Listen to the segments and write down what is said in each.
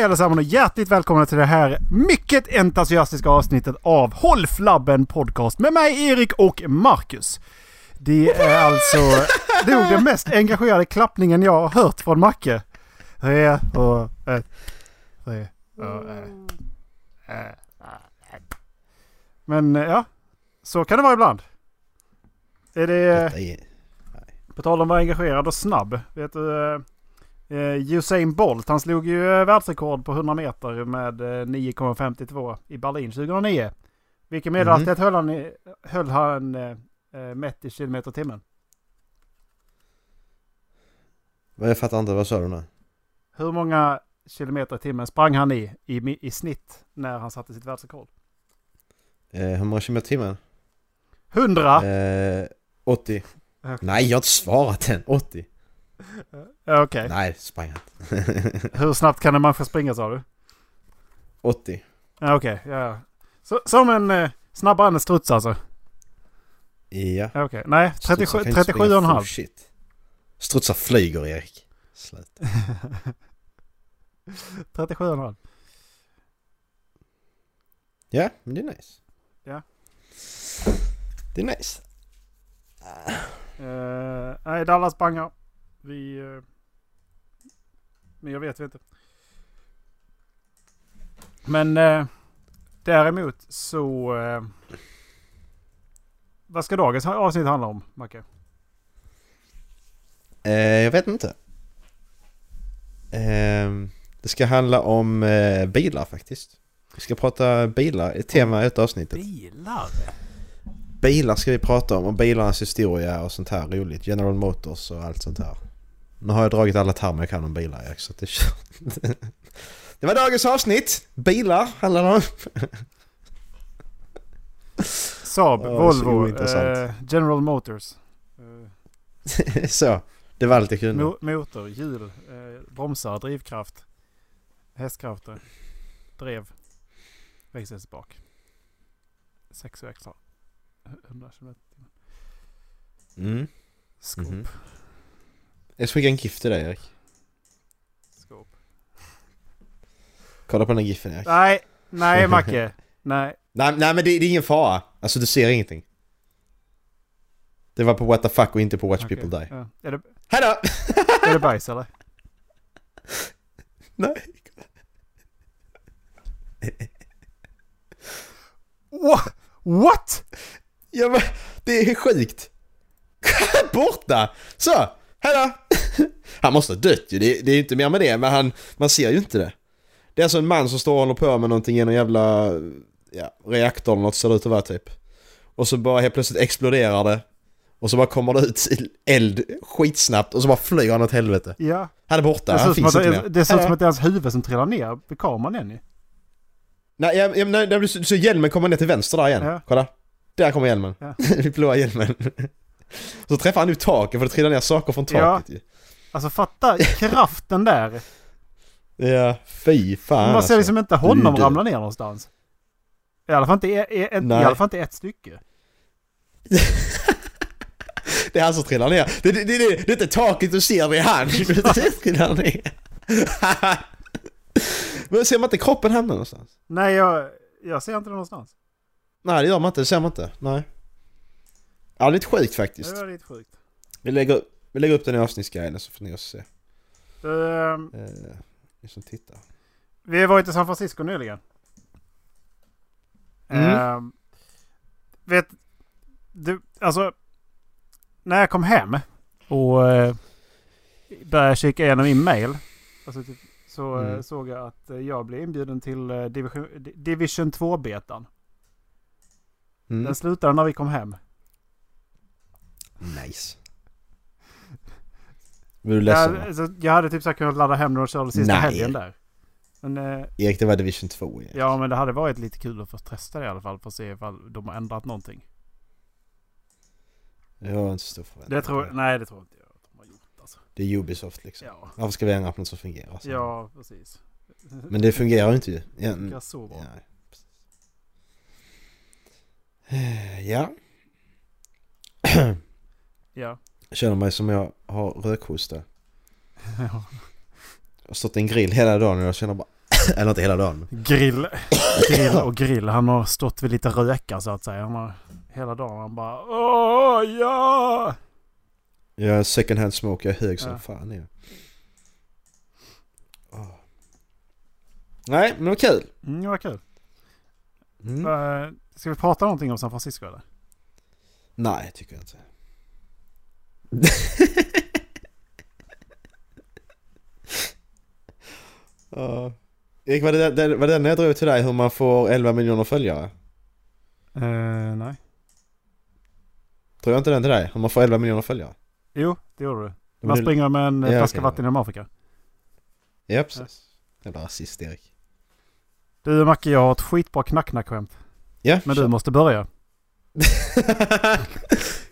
Hej allesammans och hjärtligt välkomna till det här mycket entusiastiska avsnittet av Håll Flabben Podcast med mig Erik och Marcus. Det är alltså nog den mest engagerade klappningen jag har hört från Macke. Tre och ett, tre och ett. Men eh, ja, så kan det vara ibland. Är det... På tal om att vara engagerad och snabb. Vet du, eh, eh, Usain Bolt han slog ju eh, världsrekord på 100 meter med eh, 9,52 i Berlin 2009. Vilken medelhastighet höll han, i, höll han eh, eh, mätt i kilometer timmen? Men jag fattar inte, vad sa du nu? Hur många kilometer i timmen sprang han i, i, i snitt när han satte sitt världsrekord? Eh, hur många kilometer i timmen? 100! Eh, 80. Okej. Nej, jag har inte svarat än. 80. Okej. Nej, sprang han. Hur snabbt kan en människa springa sa du? 80. Ja, Okej, ja, ja. Så, Som en eh, snabbare än en struts alltså? Ja. Okej, nej. Strutsar 37, kan inte 37 springa och en halv. full Shit. Strutsar flyger, Erik. Slut. 37 och en halv. Ja, men det är nice. Ja. Det är nice. Uh, nej, Dallas bangar. Vi... Uh, men jag vet vi inte. Men uh, däremot så... Uh, vad ska dagens avsnitt handla om, Macke? Eh, jag vet inte. Eh, det ska handla om eh, bilar faktiskt. Vi ska prata bilar, ett tema i ett avsnittet. Bilar? Bilar ska vi prata om och bilarnas historia och sånt här roligt. General Motors och allt sånt här. Nu har jag dragit alla termer jag kan om bilar Erik, så det Det var dagens avsnitt! Bilar handlar det om. Saab, så Volvo, eh, General Motors. Eh, så, det var allt jag kunde. mo- motor, hjul, eh, bromsar, drivkraft, hästkrafter, drev, växelspak. Sex växlar. 100 km Mm. Skåp. Mhm. Jag ska skicka en gift till dig Erik. Skåp. Kolla på den här giffen Erik. Nej, nej Macke. nej. Nej, nej men det, det är ingen fara. Alltså du ser ingenting. Det var på what the fuck och inte på watch Okej, people die. Ja. Är, det, Hejdå! är det bajs eller? Nej. What? What? Ja, men, det är sjukt. Borta! Så, hejdå! Han måste ha dött ju, det, det är ju inte mer med det, men han, man ser ju inte det. Det är alltså en man som står och håller på med någonting i någon jävla ja, reaktor eller något ser det ut att vara typ. Och så bara helt plötsligt exploderar det. Och så bara kommer det ut eld skitsnabbt och så bara flyger han åt helvete. Ja. Han är borta, han finns att, inte det, mer. det ser ut som att det är hans huvud som trillar ner vid kameran igen ju. Nej, ja, ja, nej, så, så hjälmen kommer ner till vänster där igen. Ja. Kolla. Där kommer hjälmen. Ja. Blåa hjälmen. Så träffar han nu taket för det trillar ner saker från Ja. taket ju. Alltså fatta kraften där. Ja, fy fan Man ser liksom inte honom Du- ramla ner någonstans. I alla fall inte i, i, ett, i, Nej. alla fall inte ett stycke. Det är han som trillar ner. Det, det, det, det, det är inte taket du ser, det är han. Det trillar ner. Men ser man inte kroppen hamna någonstans? Nej, jag, jag ser inte det någonstans. Nej, det gör man inte. Det ser man inte. Nej. Ja, lite sjukt faktiskt. Det var lite sjukt. Vi lägger, vi lägger upp den i avsnittsguiden så får ni också se. Ehm, Eh, ni som tittar. vi har varit i San Francisco nyligen. Mm. Ehm, vet du, alltså. När jag kom hem och uh, började kika igenom min mail. Alltså, typ, så eh, Mm. såg jag att jag blev inbjuden till division, division 2-betan. Mm. Den slutade när vi kom hem. Nice. Vill du läsa Jag, alltså, jag hade typ så kunnat ladda hem den och köra sista Nej. helgen där. Men, eh, Erik, det var Division 2 Erik. ja, men det hade varit lite kul att få testa det i alla fall. För att se ifall de har ändrat någonting. Jag har inte så stor förväntning. Det tror, nej, det tror inte jag att de har gjort. Alltså. Det är Ubisoft liksom. Ja, Varför ska vi ändra på något som fungerar? Så? ja precis. Men det fungerar ju inte ju. Ja, så bra. ja, precis. ja. Ja. Känner mig som jag har rökhosta. Ja. Jag har stått i en grill hela dagen och jag känner bara Eller inte hela dagen. Grill, grill och grill. Han har stått vid lite rökar så att säga. Han har hela dagen han bara Åh ja! Jag är second hand smoke, jag är hög som Ja. fan. Åh. Nej, men det var kul. Mm, det var kul. Mm. Uh, ska vi prata någonting om San Francisco eller? Nej, tycker jag inte. Ja. Erik, var det, den, var det den jag drog till dig hur man får 11 miljoner följare? Uh, nej. Tror jag inte den till dig? Hur man får 11 miljoner följare? Jo, det gjorde du. Men Man springer med en Ja, flaska okej. vatten genom Afrika. Ja, precis. Jävla rasist Erik. Du Macke, jag har ett skitbra knack-knack-skämt. Ja, Men du måste börja.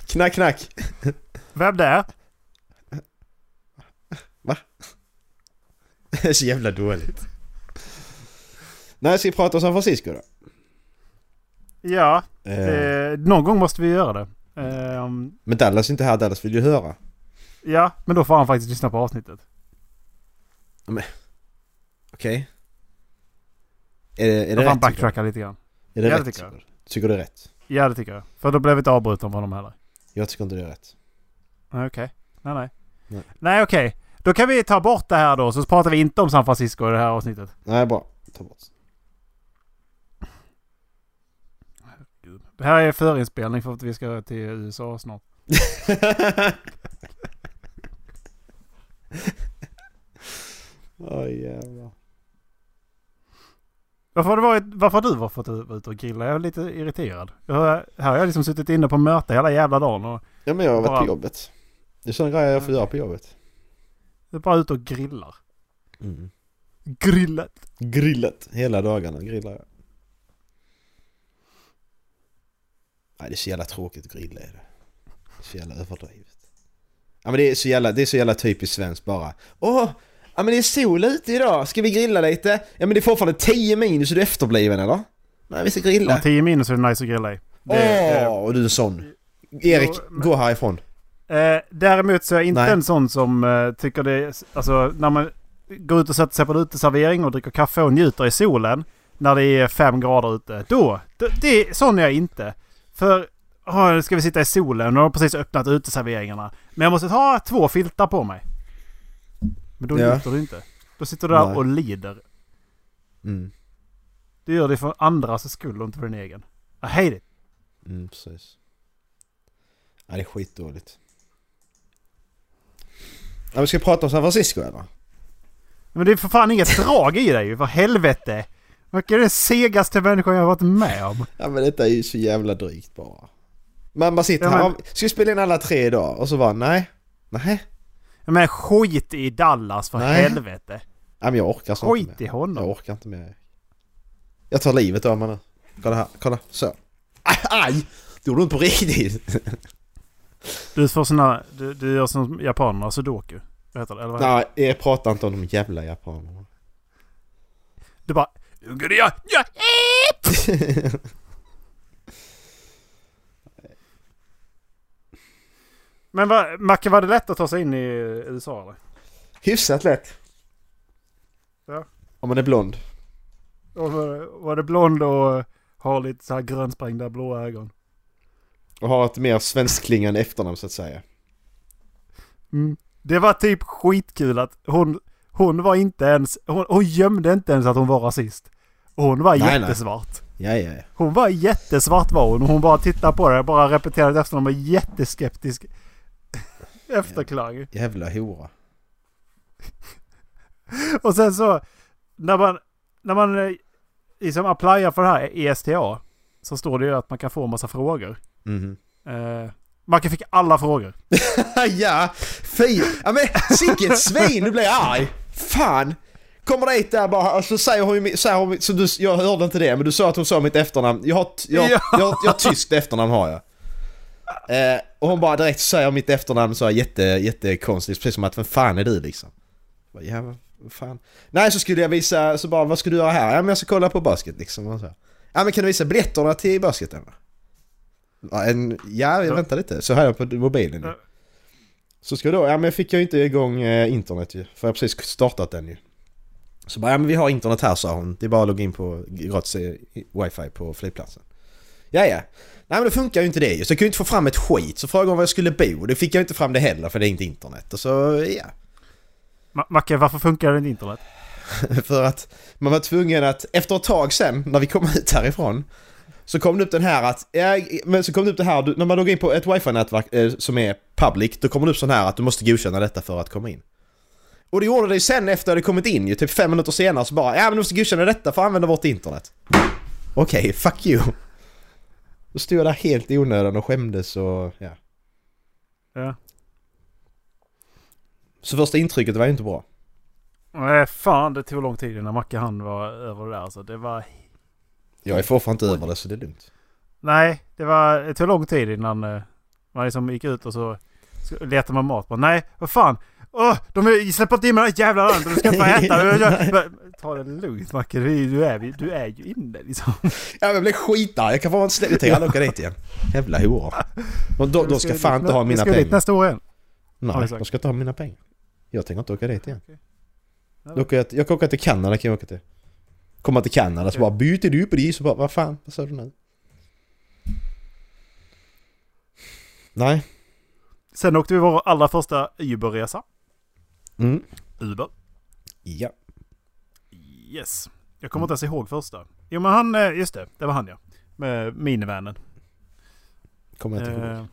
knack, knack. Vem det är? Det är så jävla dåligt. Nej, ska vi prata om San Francisco då? Ja, Eh, eh, någon gång måste vi göra det. Ehm, Men Dallas är inte här, Dallas vill ju höra. ja, men då får han faktiskt lyssna på avsnittet. Okej? Är det, är det Då får han backtracka lite grann. Är det Ja, det rätt? tycker jag. tycker du? Tycker du det är rätt? Ja, det tycker jag. För då blev vi inte avbrutna av honom heller. Jag tycker inte det är rätt. Okej. Nej, nej. Nej. Nej, okej. Då kan vi ta bort det här då, så pratar vi inte om San Francisco i det här avsnittet. Nej, bra. Ta bort. Det här är förinspelning för att vi ska till USA snart. Oj jävlar. Varför har, du varit, varför har du varit ute och grilla? Jag är lite irriterad. Jag, här har jag liksom suttit inne på möte hela jävla dagen och Ja men jag har varit Bara- på jobbet. Det är sådana grejer jag får göra på jobbet. är bara ute och grillar. Mm. Grillat. Grillat. Hela dagarna grillar jag. Nej det är så jävla tråkigt att grilla är det. Det är så jävla överdrivet. Ja men det är så jävla, det är så jävla typiskt svenskt bara. Åh! Ja men det är sol ute idag, ska vi grilla lite? Ja men det är fortfarande 10 minus, är du efterbliven eller? Nej vi ska Ja, grilla. 10 minus är det nice att grilla i. Åh! Det, och du är sån. Erik, Jo, men- gå härifrån. Eh, däremot så är jag inte Nej. en sån som eh, tycker det. Alltså när man går ut och sätter sig på en uteservering och dricker kaffe och njuter i solen. När det är fem grader ute. Då! Det, det, sån är jag inte. För... Oh, ska vi sitta i solen och har precis öppnat uteserveringarna. Men jag måste ha två filtar på mig. Men då Ja. njuter du inte. Då sitter du där Nej. och lider. Mm. Du gör det för andras skull och inte för din egen. I hate it. Mm, precis. Ja, det är skitdåligt. Ja, vi ska prata om San Francisco eller? Men det är för fan inget drag i dig för helvete. Vilken är den segaste människan jag har varit med om? Ja men detta är ju så jävla drygt bara. Man bara sitter Ja, här, men- och ska vi spela in alla tre idag? Och så bara nej. Nej. Men skit i Dallas för Nej. helvete. Ja, men jag orkar inte Skit i mer. Jag honom. orkar inte mer. Jag tar livet av mig nu. Kolla här, kolla. Så. Aj! aj! Det gjorde ont på riktigt. Du får såna... Du, du gör som japanerna, sudoku. Vad heter det? Eller vad? Nej, jag pratar inte om de jävla japanerna. Du bara... Ja, ja, Men vad, Macke, var det lätt att ta sig in i USA eller? Hyfsat lätt. Ja. Om man är blond. Och var, var det blond och har lite så här grönsprängda blåa ögon? Och har ett mer svenskklingande efternamn så att säga. Mm. Det var typ skitkul att hon, hon var inte ens, hon, hon gömde inte ens att hon var rasist. Hon var Nej, nej. jättesvart. Ja, ja, ja. Hon var jättesvart var hon och hon bara tittade på det, bara repeterade efter med jätteskeptisk efterklang. Jävla hora. Och sen så, när man, när man eh, liksom applyar för det här ESTA så står det ju att man kan få en massa frågor. Mhm. Eh, man fick alla frågor. ja, fy! Ja men sicket svin, nu blir jag arg! Fan! Kommer dit där bara och så säger hon ju, säger hon, så du, jag hörde inte det men du sa att hon sa mitt efternamn. Jag har, jag, Ja. jag, jag, har tyskt efternamn har jag. Eh, och hon bara direkt säger mitt efternamn så här jätte, jättekonstigt, precis som att vem fan är du liksom? Jag Bara, Ja, vad fan. Nej så skulle jag visa, så bara vad ska du göra här? Ja men jag ska kolla på basket liksom. Och så. Ja men kan du visa biljetterna till basketen? En, ja, jag Ja. väntar lite. Så har jag på mobilen. Ja. Så ska då, ja men fick jag inte igång eh, internet ju. För jag har precis startat den ju. Så bara, ja men vi har internet här sa hon. Det är bara att logga in på gratis eh, wifi på flygplatsen. Ja, ja. Nej men det funkar ju inte det ju. Så jag kunde inte få fram ett skit. Så frågade hon var jag skulle bo. Det fick jag inte fram det heller för det är inte internet. Och så, ja. Ma- Macke, varför funkar det inte internet? För att man var tvungen att, efter ett tag sen, när vi kom ut härifrån Så kom det upp den här att, ja, men så kom det upp det här, du, när man loggar in på ett wifi-nätverk eh, som är public Då kommer det upp sån här att du måste godkänna detta för att komma in Och det gjorde det ju sen efter det kommit in ju, typ fem minuter senare så bara Ja men du måste godkänna detta för att använda vårt internet Okej, fuck you Då stod jag där helt i onödan och skämdes och ja Ja. Så första intrycket var ju inte bra Nej, fan det tog lång tid innan Macke han var över det där alltså. Det var... Jag är fortfarande inte över det så det är lugnt Nej, det var... Det tog lång tid innan eh, man liksom gick ut och så letade man mat. Bara, Nej, vad fan! Åh, de släpper inte in mig i det jävla landet, du ska inte äta! Ta det lugnt Macke, du, är- du, är, ju inne liksom. Ja, jag blir skitarg. Jag kan få en. Jag tänker aldrig åka dit igen. Jävla horor. De, de ska fan inte ha mina Vi ska dit pengar. nästa år igen. Nej, de ska inte ha mina pengar. Jag tänker inte åka dit igen. Jag, jag kan åka till Kanada kan jag åka till. Komma till Kanada så bara byter du på det så bara vad fan, vad sa du nu? Nej. Sen åkte vi vår allra första Uber-resa. Mm. Uber. Ja. Yes. Jag kommer inte ens ihåg första. Jo men han, eh, just det, det var han ja. Med minivanen. Kommer jag inte ihåg. Eh.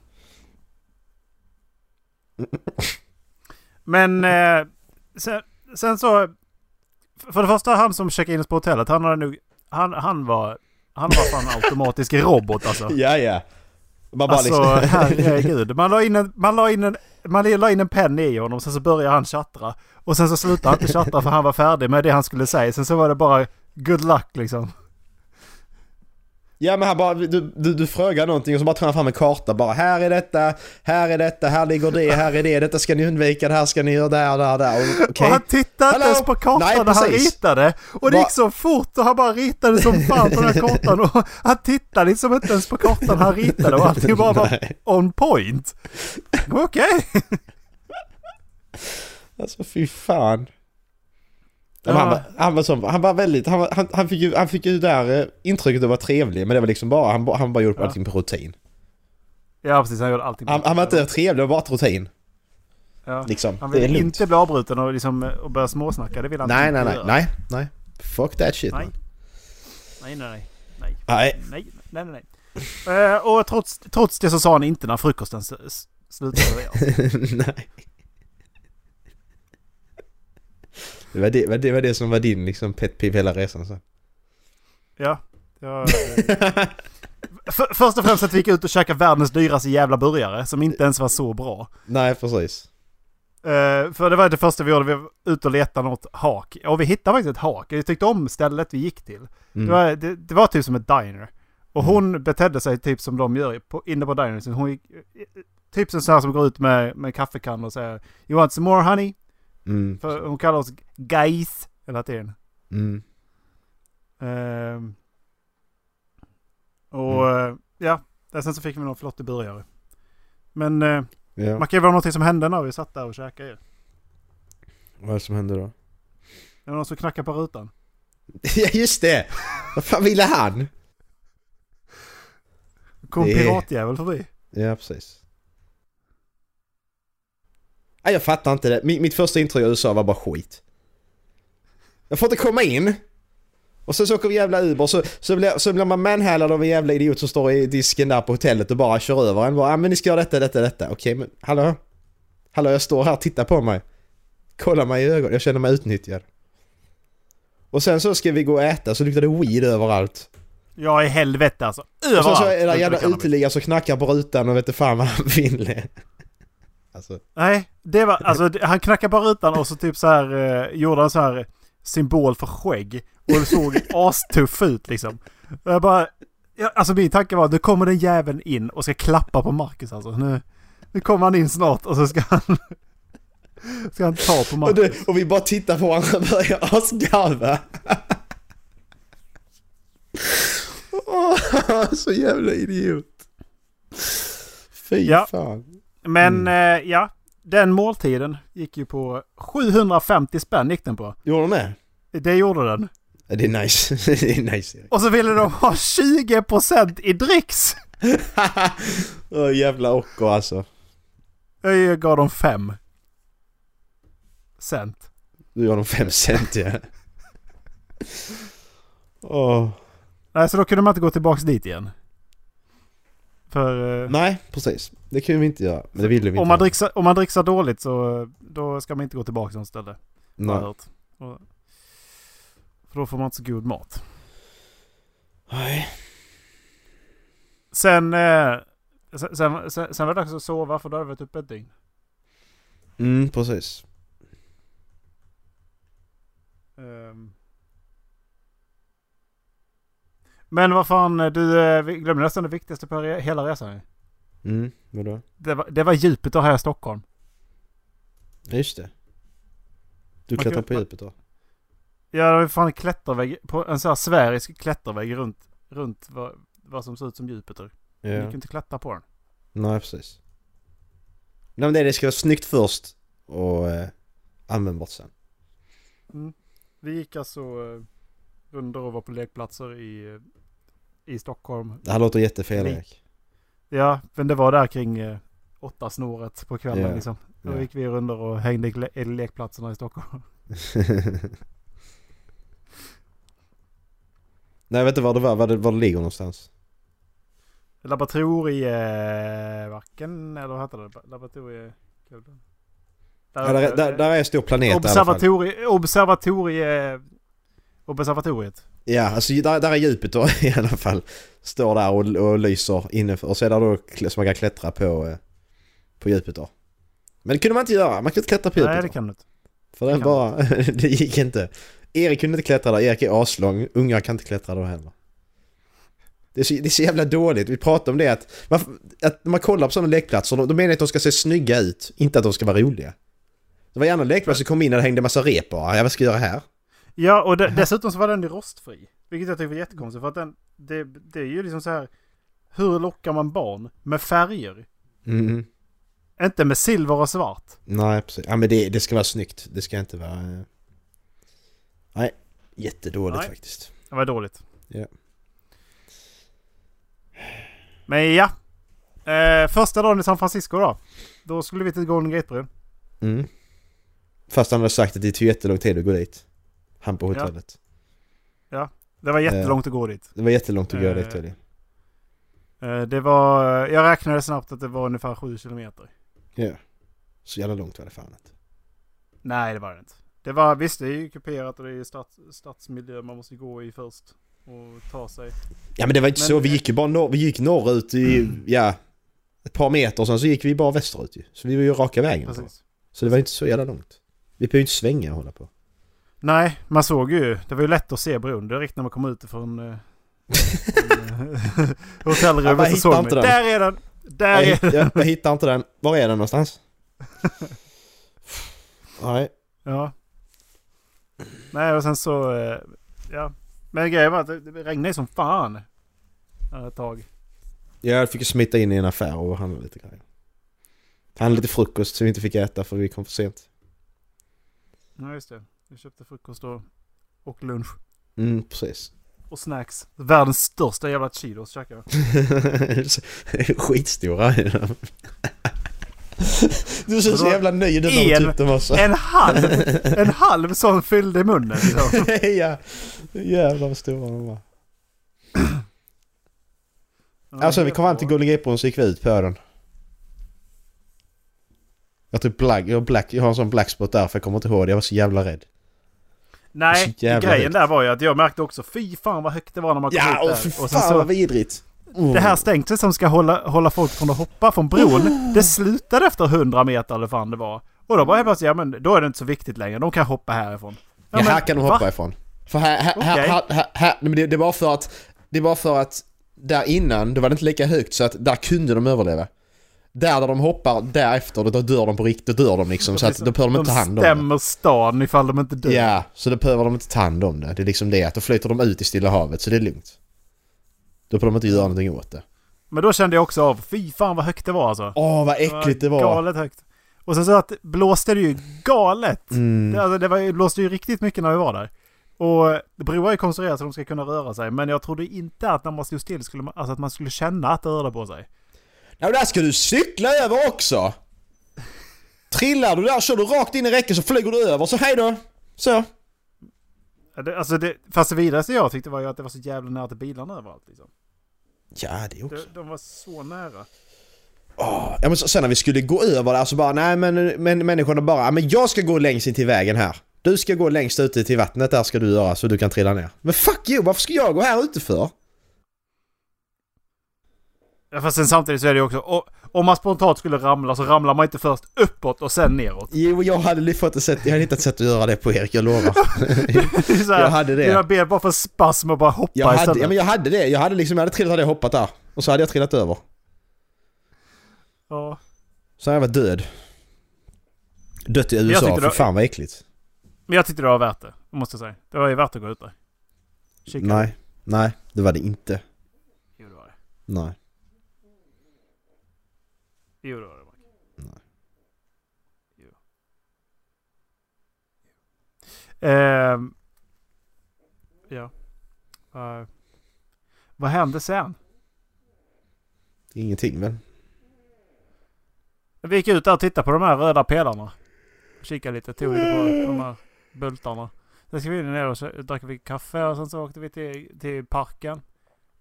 Men eh, sen, sen så... För det första han som checkade in oss på hotellet, han hade nog... Han, han var... Han var fan automatisk robot alltså. Ja, ja. Man bara Alltså liksom... herregud. Man la in en, man la in en, man la in en penna i honom, sen så började han tjattra. Och sen så slutade han inte tjattra för han var färdig med det han skulle säga. Sen så var det bara good luck liksom. Ja men han bara, du, du, du frågar någonting och så bara tar han fram en karta bara Här är detta, här är detta, här ligger det, här är det, detta ska ni undvika, det här ska ni göra där, där, där. Och- Okej. Och han tittade inte ens på kartan Nej, när han ritade. Och det gick så fort och han bara ritade som fan på den här kartan. Och han tittade liksom inte ens på kartan han ritade och allting bara var on point. Okej. Alltså fy fan. Ja. Han, var, han var som, han var väldigt, han, var, han, han fick ju, han fick ju där eh, intrycket att vara trevlig men det var liksom bara, han, han bara gjorde Ja. allting på rutin. Ja precis, han gjorde allting Han, han var inte trevlig, det var bara rutin. Ja. Liksom. Han ville inte bli avbruten och, liksom, och börja småsnacka. Det vill han Nej, inte nej, nej, göra. nej, nej. Fuck that shit Nej. man. Nej, nej, nej. Nej, Nej. nej, nej, nej. nej. Eh, och trots, trots det så sa han inte när frukosten slutade nej. Det var det, var det var det som var din liksom pet peeve hela resan så. Ja. ja för, först och främst att vi gick ut och käkade världens dyraste jävla burgare som inte ens var så bra. Nej precis. Eh, för det var det första vi gjorde. Vi var ute och letade något hak. Och vi hittade faktiskt ett hak. Jag tyckte om stället vi gick till. Mm. Det, var, det, det var typ som ett diner. Och hon betedde sig typ som de gör på, inne på dinern. Hon gick, typ som så här som går ut med, med kaffekannor och säger You want some more honey? Mm. För hon kallar oss guys hela tiden. Mm. Ehm, och eh, ja, sen så fick vi någon flottig burgare. Men uh, Ja. Macke, var det någonting som hände när vi satt där och käkade? ju? Vad är det som hände då? Det var någon som knackade på rutan. ja just det! Vad fan ville han? kom Det piratjävel förbi. Ja, precis. Nej, jag fattar inte det. Mitt, första intryck av USA var bara skit. Jag får inte komma in. Och sen så åker vi jävla Uber så, så, blir, så blir man manhandlad av en jävla idiot som står i disken där på hotellet och bara kör över en. Bara, ah, men ni ska göra detta, detta, detta. Okej, men hallå? Hallå, jag står här, titta på mig. Kolla mig i ögonen, jag känner mig utnyttjad. Och sen så ska vi gå och äta så luktar det weed överallt. Ja i helvete alltså. Och Överallt. sen så är det jävla uteliggare som knackar på rutan och vet inte fan vad han vill. Alltså, Nej, det var alltså han knackade på rutan och så typ så här eh, gjorde han så här symbol för skägg. Och det såg astuff ut liksom. Och jag bara... Ja, alltså min tanke var nu kommer den jäveln in och ska klappa på Marcus alltså. Nu, nu kommer han in snart och så ska han... Ska han ta på och, Marcus. det, och vi bara tittar på varandra och börjar asgarva. Åh, så jävla idiot. Fy Ja. fan. Men eh, ja, den måltiden gick ju på 750 spänn gick den på. Gjorde de det? Det gjorde den. Det är nice. det är nice. Och så ville de ha 20% i dricks! Åh jävla ocker alltså. Jag gav dem 5 cent. Du gör dem fem cent ja. Åh. Nej, så då kunde man inte gå tillbaks dit igen. För... eh, Nej, precis. Det kan vi inte göra. Men det ville vi om, inte. man göra. dricksar, om man dricksar dåligt så då ska man inte gå tillbaka till något ställe. Nej. Och, för då får man inte så god mat. Nej. Sen, eh, sen, sen, sen, sen var det dags att sova för då hade vi varit uppe ett dygn. Mm, precis. Ehm. Men vad fan, du eh, glömde nästan det viktigaste på hela resan. Mm, vadå? Det var, det var djupet här i Stockholm. Ja, just det. Du kan- på djupet då? Ja, det var fan en klättervägg, på en sån här sfärisk klättervägg runt, runt vad, vad som ser ut som Jupiter. Du Ja. gick inte klättra på den. Nej, precis. Nej men det, det ska vara snyggt först och eh, användbart sen. Vi gick alltså eh, runt och var på lekplatser i, eh, i Stockholm. Det här låter jättefel. Erik. Ja, men det var där kring eh, åtta snåret på kvällen Ja. liksom. Då Ja. gick vi runt och hängde i le- i lekplatserna i Stockholm. Nej jag vet inte var det var, var det, var det ligger någonstans. Laboratoriebacken, eller vad heter det? Laboratorie... Ja, där, där, där är en stor planet i alla fall. Observatorie... Observatorie... Observatoriet. Ja, alltså där, där är Jupiter i alla fall. Står där och, och lyser inne och så är det då som man kan klättra på, eh, på Jupiter. Men det kunde man inte göra, man kunde inte klättra på Jupiter. Nej, det kan du inte. För det den bara, det gick inte. Erik kunde inte klättra där, Erik är aslång, ungar kan inte klättra då heller. Det är, så, det är så jävla dåligt, vi pratar om det att, varför, att när man kollar på sådana lekplatser, då, då menar jag att de ska se snygga ut, inte att de ska vara roliga. Det var gärna lekplatser som kom in och det hängde massa rep bara, ja vad ska jag göra här? Ja, och de, dessutom så var den ju rostfri. Vilket jag tycker var jättekonstigt. För att den, det, det är ju liksom så här. Hur lockar man barn? Med färger. Mm. Inte med silver och svart. Nej precis, ja men det, det ska vara snyggt, det ska inte vara... eh, Nej, jättedåligt Nej. faktiskt. Det var dåligt. Ja. Men ja. Eh, första dagen i San Francisco då. Då skulle vi till Golden Gate-bron. Mm. Fast han hade sagt att det tog jättelång tid att gå dit. Han på Ja. hotellet. Det var jättelångt att gå dit. Det var jättelångt att gå Eh. dit tydligen. Eh, det var... Jag räknade snabbt att det var ungefär 7 kilometer. Ja. Så jävla långt var det fan inte. Nej, det var det inte. Det var, visst det är ju kuperat och det är stads, stadsmiljö man måste gå i först. Och ta sig. Ja men det var inte Men- så, vi gick ju bara norr, vi gick norrut i, ja, ett par meter sen så gick vi bara västerut ju. Så vi var ju raka vägen. Precis. Så det var inte så jävla långt. Vi behöver ju inte svänga och hålla på. Nej, man såg ju. Det var ju lätt att se bron direkt när man kom ut ifrån uh, Ja, hotellrummet. så hittar såg man. inte den. Där är den! Där Jag, är den! jag, jag hittar inte den. Var är den någonstans? Nej. Ja. Nej, och sen så... eh, ja. Men grejen var att det, regnade som fan. eh, Ett tag. Jag fick ju smita in i en affär och handla lite grejer. Handla lite frukost som vi inte fick äta för vi kom för sent. Ja, just det. Vi köpte frukost och, och lunch. Mm, precis. Och snacks. Världens största jävla Cheetos käkade jag. Skitstora. Du ser så jävla nöjd ut när du upp dem också. En halv! En halv sån fyllde i munnen. liksom. ja, jävlar vad stora de var. Alltså vi kom fram till. Golden Gate-bron så gick vi ut på den. Jag tror black, jag, black, jag har en sån blackspot där för jag kommer inte ihåg det. Jag var så jävla rädd. Nej, grejen högt. där var ju att jag märkte också fy fan vad högt det var när man kom Ja, ut och där. fy Och sen fan så, vad vidrigt. Oh. det här stängslet som ska hålla, hålla folk från att hoppa från bron, det slutade efter 100 meter eller fan det var. Och då var jag bara så, ja men då är det inte så viktigt längre, de kan hoppa härifrån. Ja, men, här kan de hoppa va? ifrån. För här, här, här, Okej. här, här, här nej, men det, det var för att, det var för att där innan, då var det inte lika högt så att där kunde de överleva. Där där de hoppar därefter, då dör de på riktigt, då dör de liksom. Så att då behöver de inte ta hand om det. stämmer stan ifall de inte dör. Ja, så då behöver de inte ta hand om det. Det är liksom det, att då flyter de ut i Stilla havet, så det är lugnt. Då behöver de inte göra någonting åt det. Men då kände jag också av, fy fan vad högt det var alltså. Åh, vad äckligt det var! Galet högt. Och sen så att blåste det ju galet. Mm. Det, alltså, det var, det blåste ju riktigt mycket när vi var där. Och broar är konstruerade så de ska kunna röra sig. Men jag trodde inte att när man stod still skulle man, alltså att man skulle känna att det rörde på sig. Ja, där ska du cykla över också! Trillar du där, kör du rakt in i räcket så flyger du över, så hej då! Så. Alltså det, fast det vidare jag tyckte var ju att det var så jävla nära till bilarna överallt. Liksom. Ja, det också. De, de var så nära. Åh, ja, men så- sen när vi skulle gå över där så bara, nej men, men människorna bara, "Ja, men jag ska gå längst in till vägen här. Du ska gå längst ute till vattnet där ska du göra så du kan trilla ner. Men fuck you, varför ska jag gå här ute för? Ja, fast sen samtidigt så är det ju också, o- om man spontant skulle ramla så ramlar man inte först uppåt och sen neråt. Jo, jag hade fått ett sätt, jag hade hittat ett sätt att göra det på Erik, jag lovar. Här, Jag hade det. Dina ben bara får spasm och bara hoppa Jag hade, istället. ja, men jag hade det, jag hade liksom, jag hade trillat hade jag hoppat där. Och så hade jag trillat över. Ja. Så hade jag varit död. Dött i jag USA, för det- fan vad äckligt. Men jag tyckte det var värt det, måste jag säga. Det var ju värt att gå ut där. Kika. Nej, nej, det var det inte. Jo, det var det. Nej. Jo, det var det. Mark. Nej. Jo. Ehm. ja. Eh, vad hände sen? Ingenting väl? Vi gick ut där och tittade på de här röda pelarna. Kikade lite, tog lite på de här bultarna. Sen gick vi ner och så drack vi kaffe och sen så åkte vi till, till parken.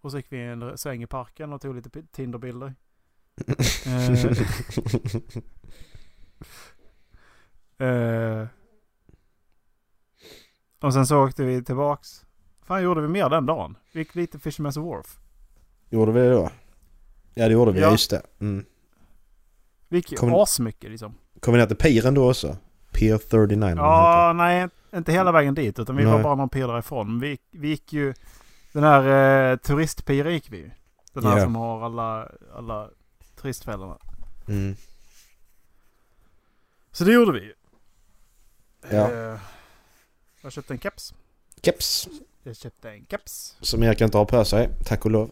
Och så gick vi en sväng i parken och tog lite Tinderbilder. Eh, eh, och sen så åkte vi tillbaks. fan gjorde vi mer den dagen? Vi gick lite Fisherman's Wharf. Gjorde vi det då? Ja det gjorde vi, Ja. just det. Mm. Vi gick Kom- asmycket liksom. Kom vi ner till piren då också? Pier 39 eller vad den Ja, nej, inte hela vägen dit utan vi var Nej. bara någon pir därifrån. Vi, vi gick ju, den här eh, turistpiren gick vi ju. Den här Ja. som har alla, alla turistfällorna. Mm. Så det gjorde vi ju. Ja. Eh, jag köpte en keps. Keps. Jag köpte en keps. Som Erik inte har på sig, tack och lov.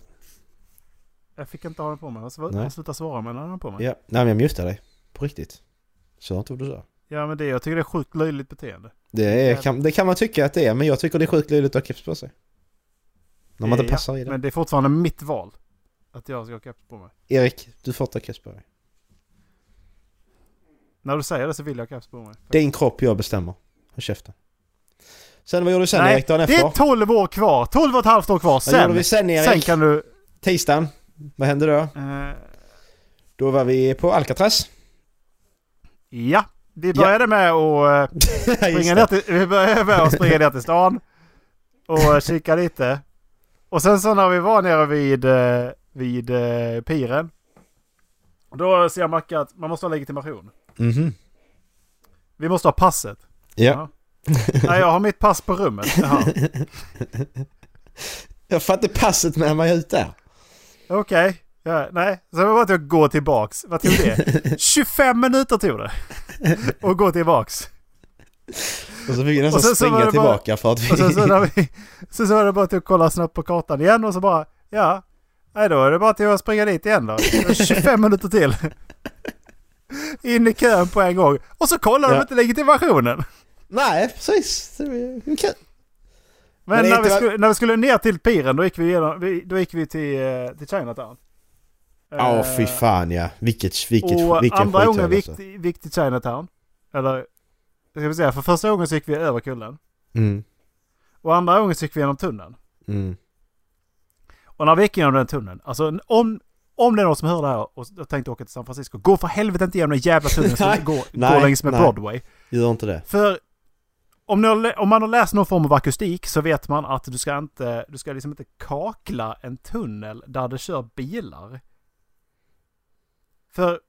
Jag fick inte ha den på mig. Jag slutade svara med jag hade den på mig. Ja, nej men jag mutar dig. På riktigt. Så inte vad du sa. Ja men det, jag tycker det är sjukt löjligt beteende. Det, är, kan, det kan man tycka att det är, men jag tycker det är sjukt löjligt att ha keps på sig. När man inte Ja, passar i det. Men det är fortfarande mitt val. Att jag ska ha keps på mig. Erik, du får ta keps på dig. När du säger det så vill jag ha keps på mig. Din kropp, jag bestämmer. Håll käften. Sen vad gjorde du sen Nej, Erik dagen det efter? är 12 år kvar. 12 och ett halvt år kvar. Vad gjorde Sen, vi sen Erik? sen kan du... Tisdagen. Vad hände då? Eh, Då var vi på Alcatraz. ja, vi började med att eh, springa det. ner till, vi började med att springa ner till stan. Och kika lite. Och sen så när vi var nere vid, eh, vid eh, piren. Då ser Macke att man måste ha legitimation. Mhm. Vi måste ha passet. Ja. Nej, jag har mitt pass på rummet. Jaha. Jag inte passet med mig ut där. Okej. Ja, nej, så det var bara att gå tillbaks. Vad tog det? 25 minuter tog det. Och gå tillbaks. Och så fick vi nästan sen så springa var det bara- tillbaka för att vi... Och sen så, när vi, så, så var det bara att kolla snabbt på kartan igen och så bara, ja. Nej då är det bara till att springa dit igen då. Det var 25 minuter till. In i kön på en gång. Och så kollar de Ja. inte legitimationen. Nej, precis. Var kul. Men, Men när, vi va- skulle, när vi skulle ner till piren då gick vi, igenom, då gick vi till, eh, till Chinatown. Ja, Eh, fy fan ja. Vilket, vilket, och vilken andra gången vi vi gick till Chinatown. Eller, ska vi säga, för första gången så gick vi över kullen. Mm. Och andra gången så gick vi genom tunneln. Mm. Och när vi gick genom den tunneln, alltså om, om det är någon som hör det här och tänkte åka till San Francisco, gå för helvete inte genom den jävla tunneln som Nej, går, går nej, längs med nej. Broadway. Gör inte det. För om, har, om man har läst någon form av akustik så vet man att du ska inte, du ska liksom inte kakla en tunnel där det kör bilar. För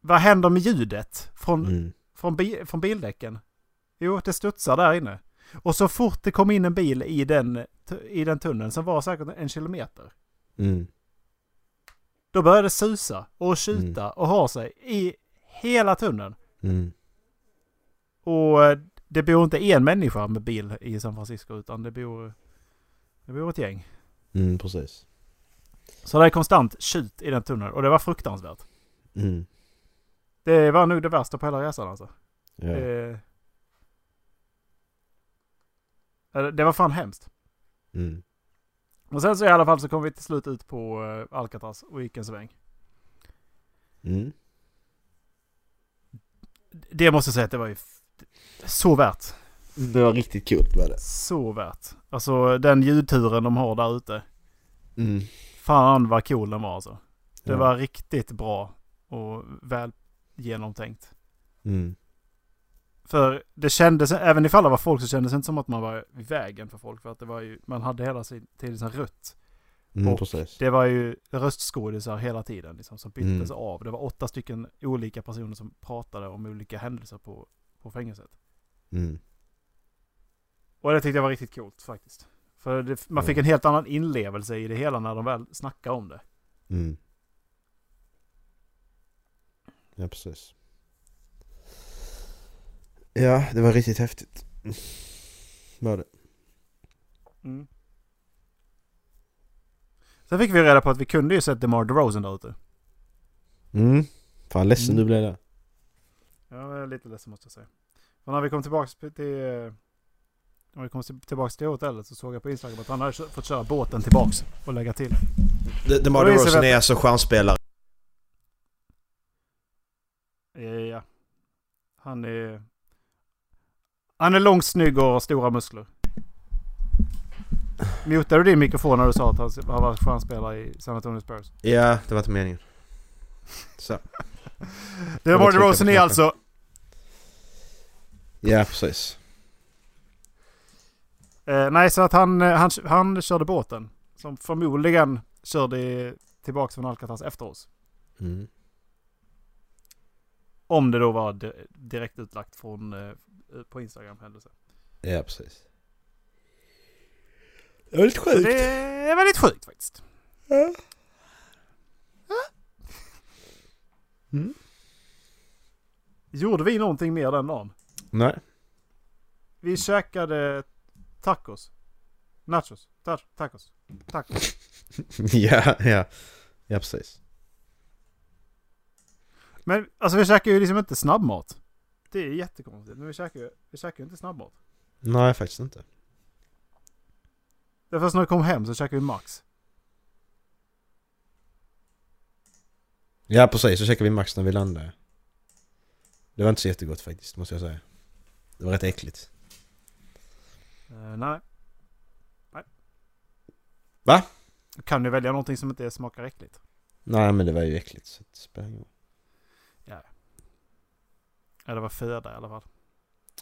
vad händer med ljudet från, Mm. från, bi, från bildäcken? Jo, det studsar där inne. Och så fort det kom in en bil i den, i den tunneln som var säkert en kilometer. Mm. Då började det susa och tjuta och ha sig i hela tunneln. Mm. Och eh, det bor inte en människa med bil i San Francisco utan det bor, det bor ett gäng. Mm, precis. Så det är konstant tjut i den tunneln och det var fruktansvärt. Mm. Det var nog det värsta på hela resan alltså. Ja. Det, Eh, Det var fan hemskt. Mm. Och sen så i alla fall så kom vi till slut ut på uh, Alcatraz och gick en sväng. Mm. Det måste jag säga att det var ju så värt. Det var riktigt kul var det. Så värt. Alltså den ljudturen de har där ute. Mm. Fan vad cool den var alltså. Det Ja. var riktigt bra och väl genomtänkt. Mm. För det kändes, även ifall det var folk så kändes det inte som att man var i vägen för folk. För att det var ju, man hade hela tiden sin rutt. Mm, Och precis. Det var ju röstskådisar hela tiden liksom, som byttes Mm. av. Det var åtta stycken olika personer som pratade om olika händelser på, på fängelset. Mm. Och det tyckte jag var riktigt coolt faktiskt. För det, man fick en helt annan inlevelse i det hela när de väl snackade om det. Mm. Ja, precis. Ja, det var riktigt häftigt. Var det. Mm. Sen fick vi reda på att vi kunde ju sett DeMar DeRozan där ute. Mm. Fan ledsen Mm. du blev där. Ja, jag är lite ledsen måste jag säga. För när vi kom tillbaks till... eh, När vi kom tillbaks till hotellet så såg jag på Instagram att han hade fått köra båten tillbaks och lägga till. DeMar vi DeRozan att- är alltså stjärnspelare. Ja. Han är... Han är lång, snygg och har stora muskler. Mutade du din mikrofon när du sa att han var stjärnspelare i San Antonio Spurs? Ja, det var inte meningen. Så. På DeRozan är knappen. alltså... Ja, precis. Eh, nej, så att han, eh, han, han körde båten. Som förmodligen körde tillbaks från Alcatraz efter oss. Mm. Om det då var di- direkt utlagt från eh, på Instagram händelse. Ja, precis. Det var lite Så sjukt. det är väldigt sjukt faktiskt. Ja. Mm. Gjorde vi någonting mer den dagen? Nej. Vi käkade tacos. Nachos. Ta tacos. Tacos. ja, ja. Ja, precis. Men alltså vi käkar ju liksom inte snabbmat. Det är jättekonstigt. Men vi käkar ju vi käkar ju inte snabbmat. Nej, faktiskt inte. Det är först när vi kom hem så käkade vi Max. Ja, precis. Så checkade vi Max när vi landade. Det var inte så jättegott faktiskt, måste jag säga. Det var rätt äckligt. Uh, nej. Nej. Va? Du kan ju välja någonting som inte smakar äckligt. Nej, men det var ju äckligt så det spelar ingen roll. Ja, det var föda i alla fall.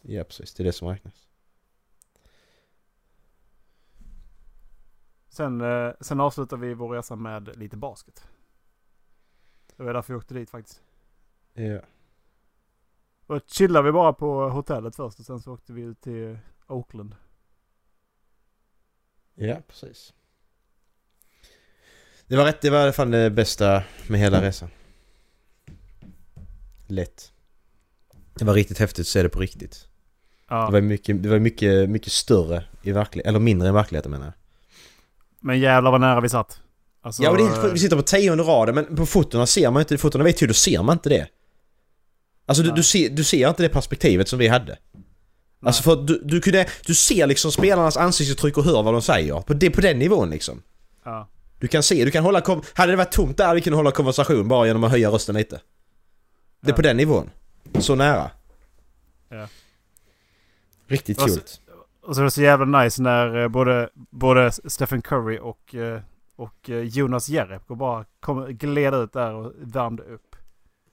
Ja, precis. Det är det som räknas. Sen, eh, sen avslutade vi vår resa med lite basket. Det var därför vi åkte dit faktiskt. Ja. Och chillade vi bara på hotellet först och sen så åkte vi ut till Oakland. Ja, precis. Det var rätt, det var i alla fall det bästa med hela resan. Lätt. Det var riktigt häftigt att se det på riktigt. Ja, Det var mycket, det var mycket, mycket större i verkligheten, eller mindre i verkligheten menar jag. men jävlar vad nära vi satt. Alltså, ja, och det är. Vi sitter på tionde raden, men på fotona ser man inte det. Fotona vet ju, då ser man inte det. Alltså du, Nej. du, ser, du ser inte det perspektivet som vi hade. Alltså för du, du kunde, du ser liksom spelarnas ansiktsuttryck och hör vad de säger. På, det, på den nivån liksom. Ja. Du kan se, du kan hålla Hade det varit tomt där hade vi kunnat hålla konversation bara genom att höja rösten lite. Det är Ja. på den nivån. Så nära. Ja. Riktigt Det coolt. Och så är det så jävla nice när eh, både, både Stephen Curry och, eh, och eh, Jonas Jerebko bara kom, gled ut där och värmde upp.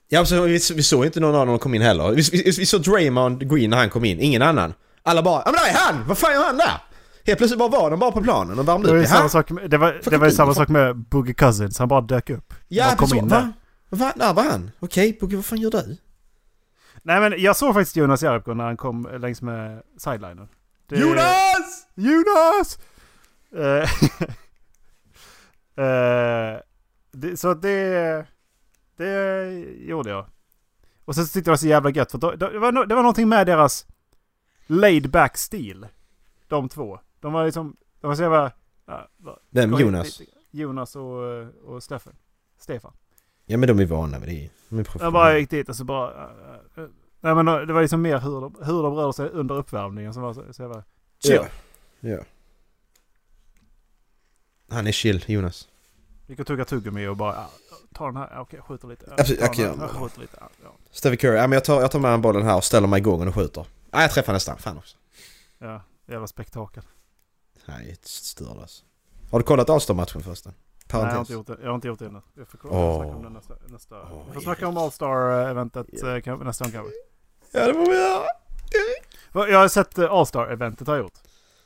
Ja, så vi, vi såg inte någon av dem kom in heller. Vi, vi, vi såg Draymond Green när han kom in, ingen annan. Alla bara ja men där är han! Vad fan gör han där? Helt plötsligt bara var de bara på planen och värmde Det var upp. ju samma sak med, det var, det var ju samma sak med Boogie Cousins. Han bara dök upp. Ja, bara kom precis. in där. Va? Va? Där var han? Okej, okay, vad fan gör du? Nej men jag såg faktiskt Jonas Jerebko när han kom längs med sidelinen. Det- Jonas! Jonas! Eh, eh, det, så det, det gjorde jag. Och sen så tyckte jag det var så jävla gött för då, då, det, var, no- det var någonting med deras laid back stil. De två. De var liksom, de var så jävla... ja, Vem? Jonas? Jonas och, och Stefan. Stefan. Ja men de är vana vid det. Jag bara gick dit och så bara... äh, äh, nej men det var liksom mer hur de, hur de rörde sig under uppvärmningen som var så, så jävla chill. Ja. Ja. Han är chill, Jonas. Gick och tugga tuggummi och bara ta den här, okej jag skjuter lite. Absolut, jag skjuter lite. Ja. Stevie Curry, ja men jag tar, jag tar med en bollen här och ställer mig igång och skjuter. Nej jag träffar nästan, fan också. ja jävla spektakel. Nej, ett störlös. Har du kollat All-Star-matchen förresten? Nej, jag har inte gjort det, jag har inte gjort det ännu. Jag får, Åh. snacka om det nästa. nästa. Åh, vi får snacka om All-Star-eventet Ja. eh, kan- nästa gång kanske. Ja det får vi göra. Jag har sett eh, All-Star-eventet har jag gjort.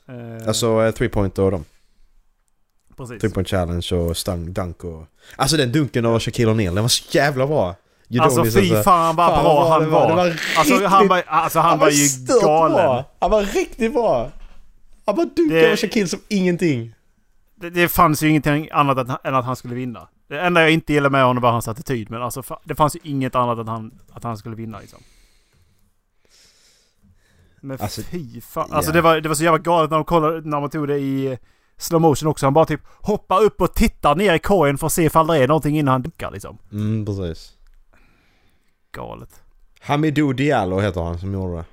Eh, Alltså eh, three point och dem. precis. Three point challenge och stang, dunk och... Alltså den dunken av Shaquille O'Neal, den var så jävla bra. Alltså fy fan vad fan, bra han var. Var Alltså riktigt, han var, alltså, han var ju stört galen. Bra. Han var riktigt bra. Han bara dunkade Det- över Shaquille som ingenting. Det, det fanns ju ingenting annat än, än att han skulle vinna. Det enda jag inte gillade med honom var hans attityd. Men alltså det fanns ju inget annat än han, att han skulle vinna liksom. Men Alltså, fy fan. Alltså det, var, det var så jävla galet när, de kollade, när man tog det i slow motion också. Han bara typ hoppar upp och tittar ner i korgen för att se ifall det är någonting innan han dunkar liksom. Mm, precis. Galet. Hamidou Diallo heter han som gjorde det.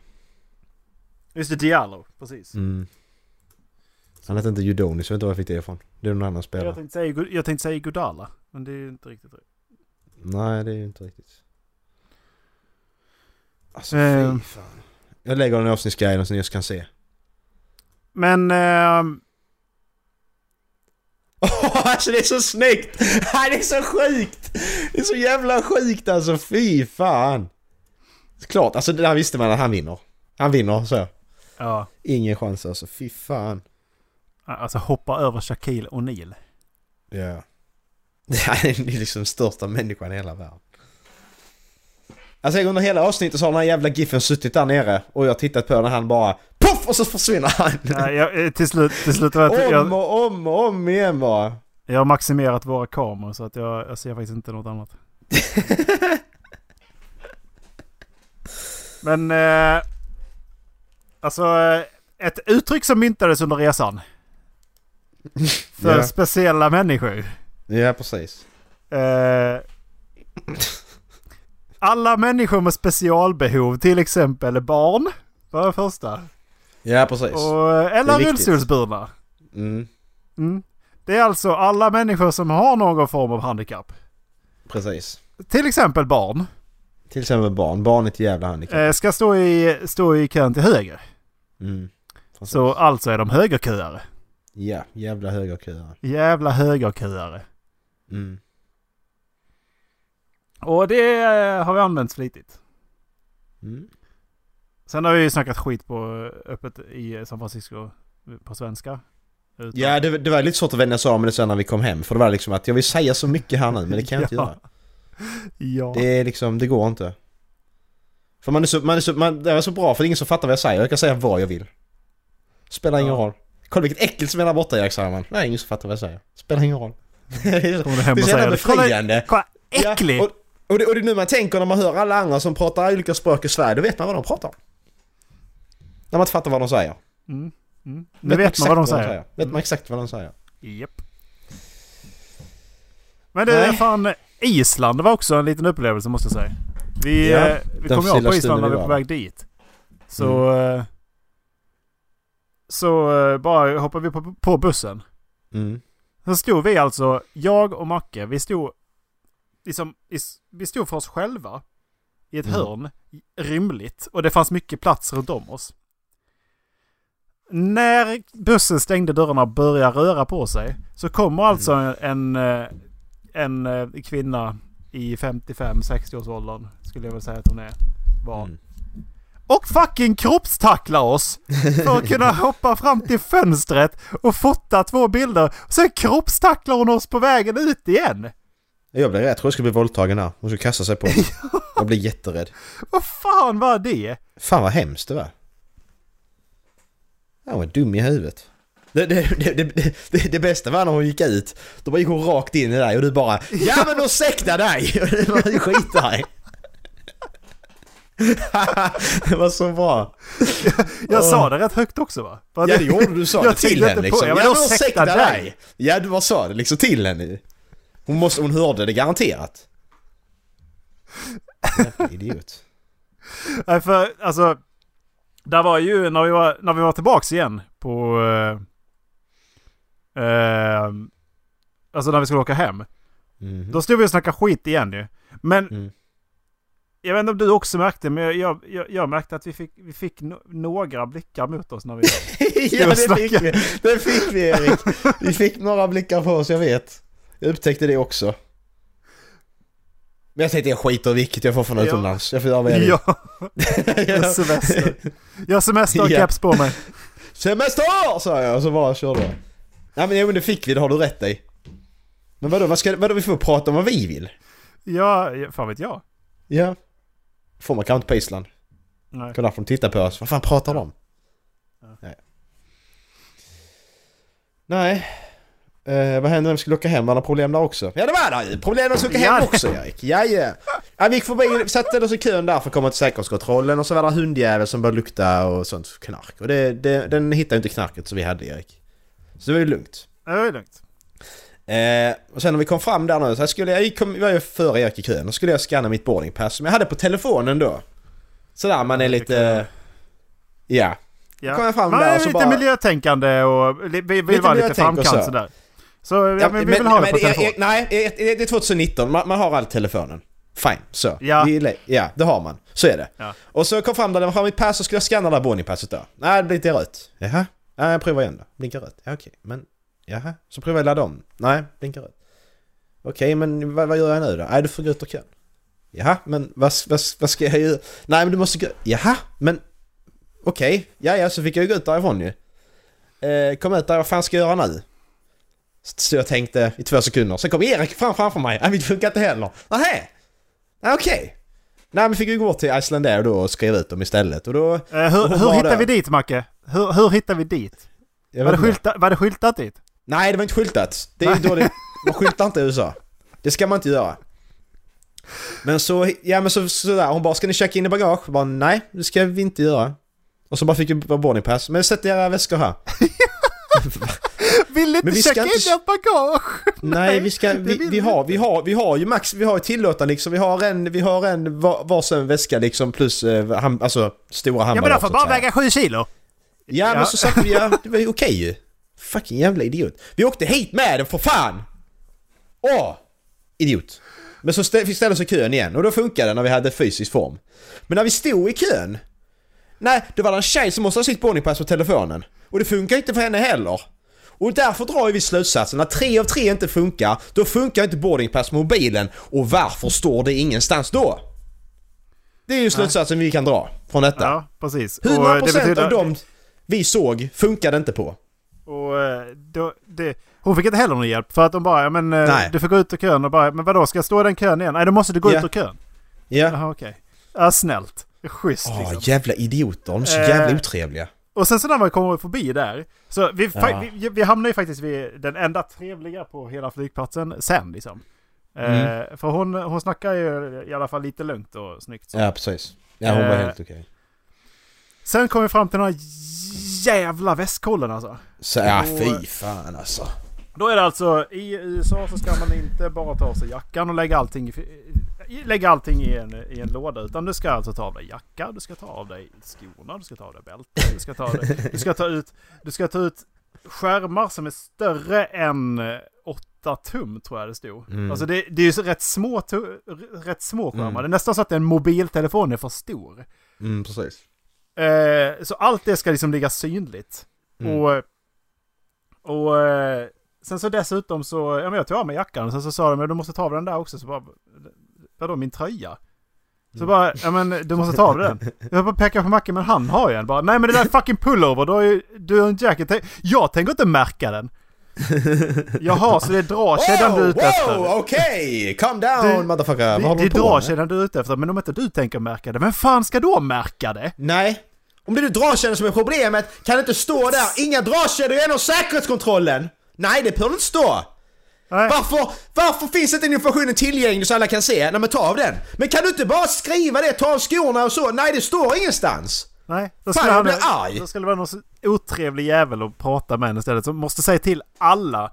Just det, Diallo. Precis. Mm. Han heter inte Udonis, jag vet inte var jag fick det ifrån. Det är någon annan Jag spelare. tänkte, säga, jag tänkte säga Godala. Men det är ju inte riktigt rätt. Nej, det är ju inte riktigt. Alltså Eh. fy fan. Jag lägger den i avsnittsguiden så ni just kan se. Men... ehm, alltså det är så snyggt! det är så sjukt! Det är så jävla sjukt alltså, fy fan! Klart, alltså det där visste man att han vinner. Han vinner så. ja. Ingen chans alltså, fy fan. Alltså hoppa över Shaquille O'Neal. Ja. Han är liksom största människan i hela världen. Alltså under hela avsnittet så har den här jävla giffen suttit där nere och jag har tittat på när han bara POFF! Och så försvinner han! Nej, jag, eh, till slut, till slut var jag, om jag, och om och om igen bara. jag har maximerat våra kameror så att jag, jag ser faktiskt inte något annat. Men... Eh, alltså, eh, ett uttryck som myntades under resan. För Ja. speciella människor. Ja, precis. Eh, alla människor med specialbehov, till exempel barn, var det första. Ja, precis. Och, eller viktigt. rullstolsburna. Mm, Mm. Det är alltså alla människor som har någon form av handikapp. precis. Till exempel barn. Till exempel barn. Barn är ett jävla handikapp. Eh, ska stå i, stå i kön till höger. Mm. Så alltså är de högerköare. Ja, jävla högerköare. Jävla högerköare. Mm. Och det eh, har vi använt flitigt. Mm. Sen har vi ju snackat skit på eh, öppet i San Francisco på svenska. Utan- Ja, det, det var lite svårt att vänja sig av med det sen när vi kom hem. För det var liksom att jag vill säga så mycket här nu, men det kan jag inte Ja. göra. Ja. Det är liksom, det går inte. För man är så, man är så, man, det är så bra för det är ingen som fattar vad jag säger. Jag kan säga vad jag vill. Spelar ingen Ja. roll. Kolla vilket äckel som är där borta Erik säger man. Nej, ingen som fattar vad jag säger. Spelar ingen roll. det är så jävla säger det. Kolla, befriande. kolla äcklig! Ja, och, och, det, och det är nu man tänker när man hör alla andra som pratar olika språk i Sverige, då vet man vad de pratar om. När man inte fattar vad de säger. Mm. Mm. Nu vet man exakt vad de säger. Vet man exakt vad de säger. Japp. Men det är fan Island var också en liten upplevelse måste jag säga. Vi, Ja, eh, vi kom ju av på Island när vi var på väg dit. Så... eh, Så eh, bara hoppade vi på, på bussen. Mm. Så stod vi alltså, jag och Macke, vi stod liksom, vi stod för oss själva i ett Mm. hörn, rymligt, och det fanns mycket plats runt om oss. När bussen stängde dörrarna och började röra på sig så kommer alltså en, eh, en eh, kvinna i 55-60 års åldern, skulle jag väl säga att hon är, var. Mm. Och fucking kroppstacklar oss! För att kunna hoppa fram till fönstret och fota två bilder. Sen kroppstacklar hon oss på vägen ut igen! Jag blev rädd, jag tror jag skulle bli våldtagen här. Hon skulle kasta sig på mig. Jag blir jätterädd. Vad fan var det? Fan vad hemskt det var. Han var dum i huvudet. Det, det, det, det, bästa var när hon gick ut. Då gick hon rakt in i dig och du bara Ja men ursäkta dig! Och det var. det var så bra. Jag Åh. sa det rätt högt också va? Ja det gjorde du, sa jag det till henne inte på- liksom. Ja, ursäkta dig. dig! Ja du bara sa det liksom till henne Hon, måste, hon hörde det garanterat. Jävla idiot. Nej för alltså. Där var ju när vi var, när vi var tillbaks igen på... Eh, eh, alltså när vi skulle åka hem. Mhm. Då stod vi och snackade skit igen ju. Men Mm. Jag vet inte om du också märkte, men jag, jag, jag märkte att vi fick, vi fick no några blickar mot oss när vi... ja, det snacka. fick vi. Det fick vi Erik. Vi fick några blickar på oss, jag vet. Jag upptäckte det också. Men jag tänkte jag skiter i vilket, jag får från Ja. utomlands. Jag får göra vad jag vill. ja, jag har semester. Jag har semester och Ja. keps på mig. Semester! sa jag och så bara körde jag. Nej men, jo, men det fick vi, det har du rätt i. Men vadå, vad ska, vadå vi får prata om vad vi vill? Ja, ja, fan vet jag. Ja. Får man kanske inte på Island. Nej. Kolla får de titta på oss. Vad fan pratar de? Ja. Nej. Nej. Eh, vad hände när vi skulle åka hem? Var det problem där också? Ja det var det ju! Problem när vi skulle åka hem också Erik. Ja, ja. ja vi gick förbi, satte oss i kön där för att komma till säkerhetskontrollen och så var det hundjävel som började lukta och sånt knark. Och det, det, den hittade inte knarket som vi hade Erik. Så det var ju lugnt. Ja, Det är lugnt. Eh, och sen när vi kom fram där nu så skulle jag, jag kom, jag var ju före Erik i kön och skulle jag scanna mitt boardingpass som jag hade på telefonen då. Sådär man är lite... Ja. Ja. Kom jag fram Man där är och så lite bara- miljötänkande och vi vill Lite vara lite framkant så. sådär. Så ja, men vi vill ha det på det- telefon. Nej, det är 2019. Man, man har all telefonen. Fine, så. Ja. Vi, ja, det har man. Så är det. Ja. Och så kom fram där, jag har mitt pass och skulle jag scanna där boardingpasset då. Nej, det blir inte rött. Jaha? Nej, jag provar igen då. Blinkar rött. Ja, okej. Men, jaha? Så provar jag ladda om. Nej, blinkar rött. Okej, men vad, vad gör jag nu då? Nej, du får gå ut ur kön. Jaha, men vad, vad, vad ska jag göra? Nej, men du måste gå... Jaha, men... Okej, ja, ja, så fick jag ju gå ut därifrån ju. Eh, kom ut där, vad fan ska jag göra nu? Så jag tänkte i två sekunder. Sen kom Erik fram framför mig. Nej, det funkar inte heller. Nähä? Nej, okej. Nej, men fick vi gå till Icelandair då och skriva ut dem istället. Och då... Eh, hur och hur hittar vi dit Macke? Hur, hur hittar vi dit? Var det, skylta, var det skyltat dit? Nej, det var inte skyltat. Det är ju dåligt. Man skyltar inte i USA. Det ska man inte göra. Men så, ja men så, sådär, hon bara 'Ska ni checka in i bagage?' Jag bara 'Nej, det ska vi inte göra' Och så bara fick vi vara boardingpass. Men sätt era väskor här. Vill inte vi checka in ert bagage? Nej, vi ska, vi, vi, vi har, vi har, vi har ju max, vi har ju tillåtan liksom. Vi har en, vi har en var, varsin väska liksom plus eh, ham, alltså stora Ja men de får bara väga sju kilo. Ja, Ja. men så satte vi, ja, det var ju okej ju. Fucking jävla idiot. Vi åkte hit med den för fan! Åh! Idiot. Men så stä- fick ställa oss i kön igen och då funkade det när vi hade fysisk form. Men när vi stod i kön, nej, det var det en tjej som måste ha sitt boardingpass på telefonen. Och det funkar inte för henne heller. Och därför drar vi slutsatsen när tre av tre inte funkar, då funkar inte boardingpass på mobilen. Och varför står det ingenstans då? Det är ju slutsatsen vi kan dra från detta. Ja, precis. 100% av dem vi såg funkade inte på. Och eh, då, det, hon fick inte heller någon hjälp för att de bara, ja men eh, Nej. du får gå ut ur kön och bara, men vadå ska jag stå i den kön igen? Nej då måste du gå Ja. ut ur kön. Ja. Jaha okej. Ja snällt. Schysst Åh, liksom. jävla idioter. De är så Eh. jävla otrevliga. Och sen så när man kommer förbi där. Så vi, Ja. vi, vi hamnar ju faktiskt vid den enda trevliga på hela flygplatsen sen liksom. Mm. Eh, för hon, hon snackar ju i alla fall lite lugnt och snyggt. Så. Ja, precis. Ja, hon var Eh. helt okej. Sen kom vi fram till här jävla västkollen alltså. Så, ja, fy fan alltså. Då är det alltså, i USA så ska man inte bara ta av sig jackan och lägga allting i, lägga allting i en, i en låda. Utan du ska alltså ta av dig jacka, du ska ta av dig skorna, du ska ta av dig bältet, du ska ta, av dig, du ska ta ut, du ska ta ut skärmar som är större än 8 tum tror jag det stod. Mm. Alltså det, det är ju så rätt små, rätt små skärmar. Mm. Det är nästan så att en mobiltelefon är för stor. Mm, precis. Eh, så allt det ska liksom ligga synligt. Mm. Och, och eh, sen så dessutom så, ja men jag tog av mig jackan och sen så sa de men du måste ta av den där också. Så bara, vadå min tröja? Så bara, ja men du måste ta av den. Jag bara pekar på Macke men han har ju en. Bara, nej men det där är fucking pullover, du har ju du har en jacket. Jag tänker inte märka den. Jaha, så det är dragkedjan du är ute efter. wow, okej! Calm down Du- motherfucker. Vad Det, håller det du är på med? dragkedjan du är ute efter, men om inte du tänker märka det, vem fan ska då märka det? Nej. Om det är dragkedjan som är problemet kan det inte stå där inga dragkedjor genom säkerhetskontrollen. Nej, det behöver inte stå. Nej. Varför, varför finns inte informationen tillgänglig så alla kan se? Nej men ta av den. Men kan du inte bara skriva det, ta av skorna och så? Nej det står ingenstans. Nej, då Fan, skulle, jag han, blir arg. då skulle det vara någon otrevlig jävel att prata med en istället som måste säga till alla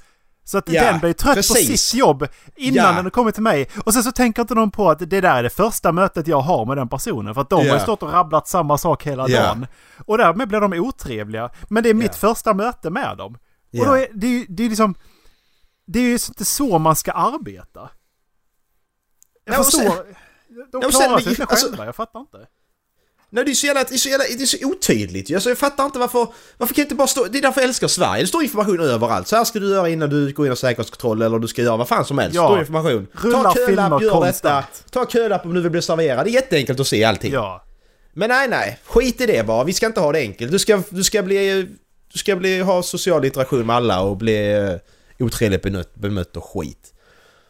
Så att Ja, den blir trött precis. på sitt jobb innan Ja. den kommer till mig. Och sen så tänker inte någon på att det där är det första mötet jag har med den personen. För att de har Ja. ju stått och rabblat samma sak hela dagen. Och därmed blir de otrevliga. Men det är mitt första möte med dem. Och då är det, är ju- det är liksom... Det är ju inte så man ska arbeta. Jag Nej, förstår... sen- de klarar sig inte alltså- själva, jag fattar inte. Nej, det är så jävla, det är så jävla, det är så otydligt. Alltså, jag fattar inte varför, varför kan inte bara stå, det är därför jag älskar Sverige. Det står information överallt. Så här ska du göra innan du går in och säkerhetskontroll eller du ska göra vad fan som helst. Ja. Står information. Rulla ta kölapp, gör detta. Ta kölapp om du vill bli serverad. Det är jätteenkelt att se allting. Ja. Men nej, nej. Skit i det bara. Vi ska inte ha det enkelt. Du ska, du ska bli... Du ska bli, ha social interaktion med alla och bli uh, otrevligt bemött och skit.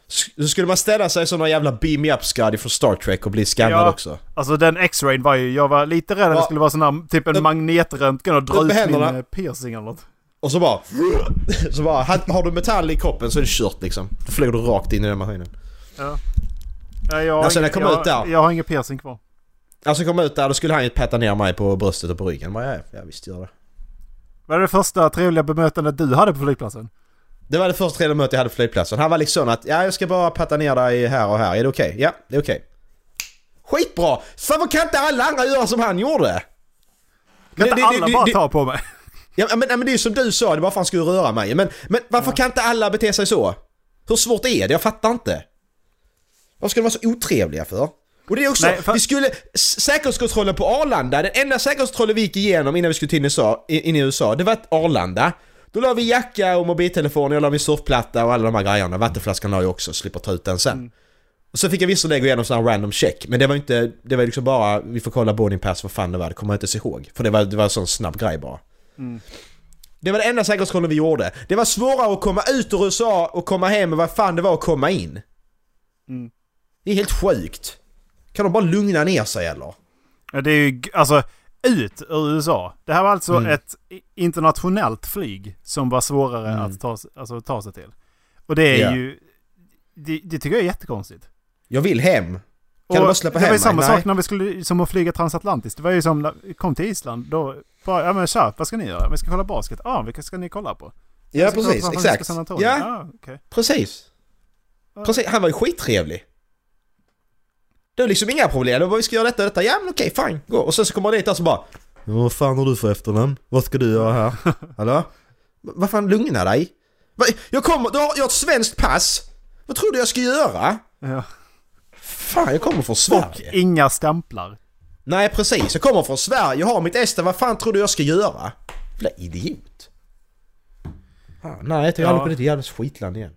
Så skulle man ställa sig som någon jävla beam me up skadi från Star Trek och bli skannad Ja. också. Alltså den X-rayn var ju, jag var lite rädd att det skulle vara sån här, typ en magnetröntgen och dra ut min eh, piercing eller något. Och så bara... Så bara, har du metall i kroppen så är det kört liksom. Då flyger du rakt in i den maskinen. Ja. Ja, jag, har Alltså, när ingen- jag kom jag, ut där- jag har ingen piercing kvar. Alltså kom ut där, då skulle han ju patta ner mig på bröstet och på ryggen. Bara, ja, ja, visst gör det. Vad är det första trevliga bemötandet du hade på flygplatsen? Det var det första trevliga mötet jag hade på flygplatsen. Han var liksom att ja, jag ska bara patta ner dig här och här. Är det okej? Ja, det är okej. Skitbra! Varför kan inte alla andra göra som han gjorde? Kan inte alla bara ta på mig? Ja, men, men det är ju som du sa, det var för han skulle röra mig. Men, men varför kan inte alla bete sig så? Hur svårt är det? Jag fattar inte. Vad ska de vara så otrevliga för? Och det är också, Nej, för- vi skulle, säkerhetskontrollen på Arlanda, den enda säkerhetskontrollen vi gick igenom innan vi skulle till USA, in i USA, det var ett Arlanda. Då la vi jacka och mobiltelefon, jag la min surfplatta och alla de här grejerna. Vattenflaskan la jag också, slipper ta ut den sen. Mm. Och så fick jag visserligen gå igenom sån här random check, men det var inte, det var liksom bara, vi får kolla boarding pass, vad fan det var, det kommer jag inte ihåg. För det var, det var en sån snabb grej bara. Mm. Det var det enda säkerhetskontrollen vi gjorde. Det var svårare att komma ut ur USA och komma hem än vad fan det var att komma in. Mm. Det är helt sjukt. Kan de bara lugna ner sig eller? Ja, Det är ju, alltså, ut ur USA. Det här var alltså Mm. ett internationellt flyg som var svårare Mm. att ta, alltså, ta sig till. Och det är Ja. ju... Det, det tycker jag är jättekonstigt. Jag vill hem. Kan Och du bara släppa det hem var ju samma mig? sak Nej. när vi skulle, som att flyga transatlantiskt. Det var ju som när vi kom till Island. Då bara, ja men tja, vad ska ni göra? Vi ska kolla basket. Ja, ah, vilka ska ni kolla på? Ja precis, exakt. Ja, Ah, okej. precis. Precis, han var ju skittrevlig. Det var liksom inga problem, det var bara vi ska göra detta och detta, ja men okej fine, gå. Och sen så kommer han dit där så bara "Ja, Vad fan har du för efternamn? Vad ska du göra här? Hallå? Vad fan, lugna dig. Jag kommer, du har, jag har ett svenskt pass. Vad tror du jag ska göra? Ja. Fan, jag kommer från Och Sverige. inga stämplar. Nej precis, jag kommer från Sverige, jag har mitt ester, vad fan tror du jag ska göra? Jävla idiot. Ah, nej, jag tar aldrig på ditt jävla skitland igen.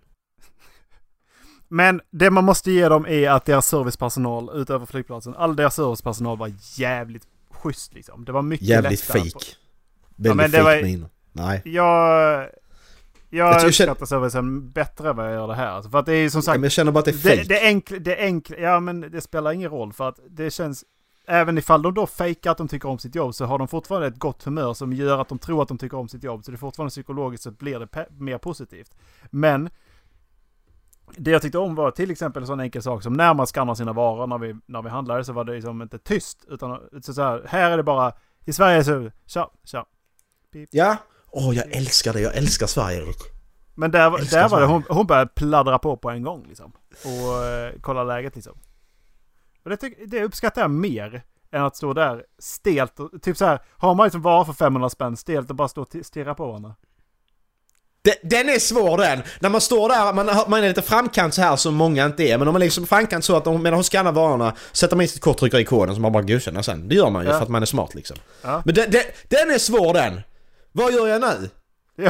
Men det man måste ge dem är att deras servicepersonal utöver flygplatsen, all deras servicepersonal var jävligt schysst liksom. Det var mycket Jävligt lättare på- fake. Väldigt men det fake var-. Nej. Jag... Jag, Jag uppskattar servicen bättre än vad jag gör det här. Alltså, För att det är som Ja, sagt... men jag känner bara att det är det, fake. det enkla... Det enkla ja men det spelar ingen roll för att det känns... Även ifall de då fejkar att de tycker om sitt jobb så har de fortfarande ett gott humör som gör att de tror att de tycker om sitt jobb. Så det är fortfarande psykologiskt så blir det mer positivt. Men det jag tyckte om var till exempel en sån enkel sak som när man skannar sina varor när vi, när vi handlade så var det liksom inte tyst. Utan så, så här, här är det bara, i Sverige så, tja, tja. Ja. Åh, jag älskar det. Jag älskar Sverige, Erik. Men där, Älskar där var det, hon, hon började pladdra på på en gång liksom. Och eh, kolla läget liksom. Och det, tyck- det uppskattar jag mer än att stå där stelt och typ så här. Har man liksom varor för 500 spänn stelt och bara stå och stirra på varandra. Den, är svår den! När man står där, man, man är lite framkant så här som många inte är, men om man liksom framkant så att de, medan hon skannar varorna sätter man in sitt kort, trycker i koden som man bara godkänner sen. Det gör man ju Ja. för att man är smart liksom. Ja. Men den, den, den är svår den! Vad gör jag nu?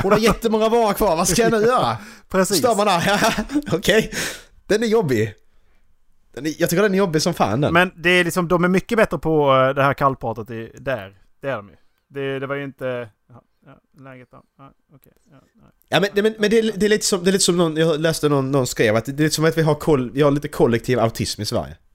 Hon har jättemånga varor kvar, vad ska jag nu göra? Precis. Står man där, okej. Den är jobbig. Den är, jag tycker den är jobbig som fan den. Men det är liksom, de är mycket bättre på eh, det här kallpratet där. Det är de ju. Det, det var ju inte... Ja, ja, läget då? Ja, okej. Ja, nej. Ja men, det- men, men det, är, det är lite som, det är lite som någon, jag läste någon, någon skrev att det är lite som att vi har, koll, vi har lite kollektiv autism i Sverige.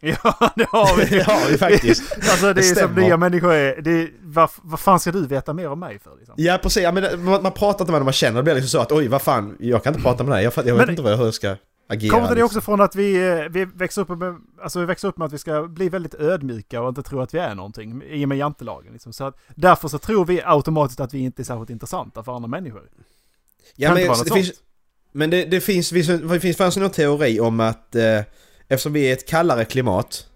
Ja, det har vi. det har vi faktiskt. Alltså det, Det är som stämmer. nya människor är. Det är vad, vad fan ska du veta mer om mig för liksom? Ja precis, ja, men man, man pratar inte med dem man känner, det blir liksom så att oj vad fan, jag kan inte prata med dig, jag, jag vet Men- inte vad jag, hur jag ska agera. Kommer det liksom. också från att vi, eh, vi, växer upp med, alltså vi växer upp med att vi ska bli väldigt ödmjuka och inte tro att vi är någonting i och med jantelagen. Liksom. Så att, därför så tror vi automatiskt att vi inte är särskilt intressanta för andra människor. Ja men det finns, Men det, det finns, det finns fanns någon teori om att eh, eftersom vi är ett kallare klimat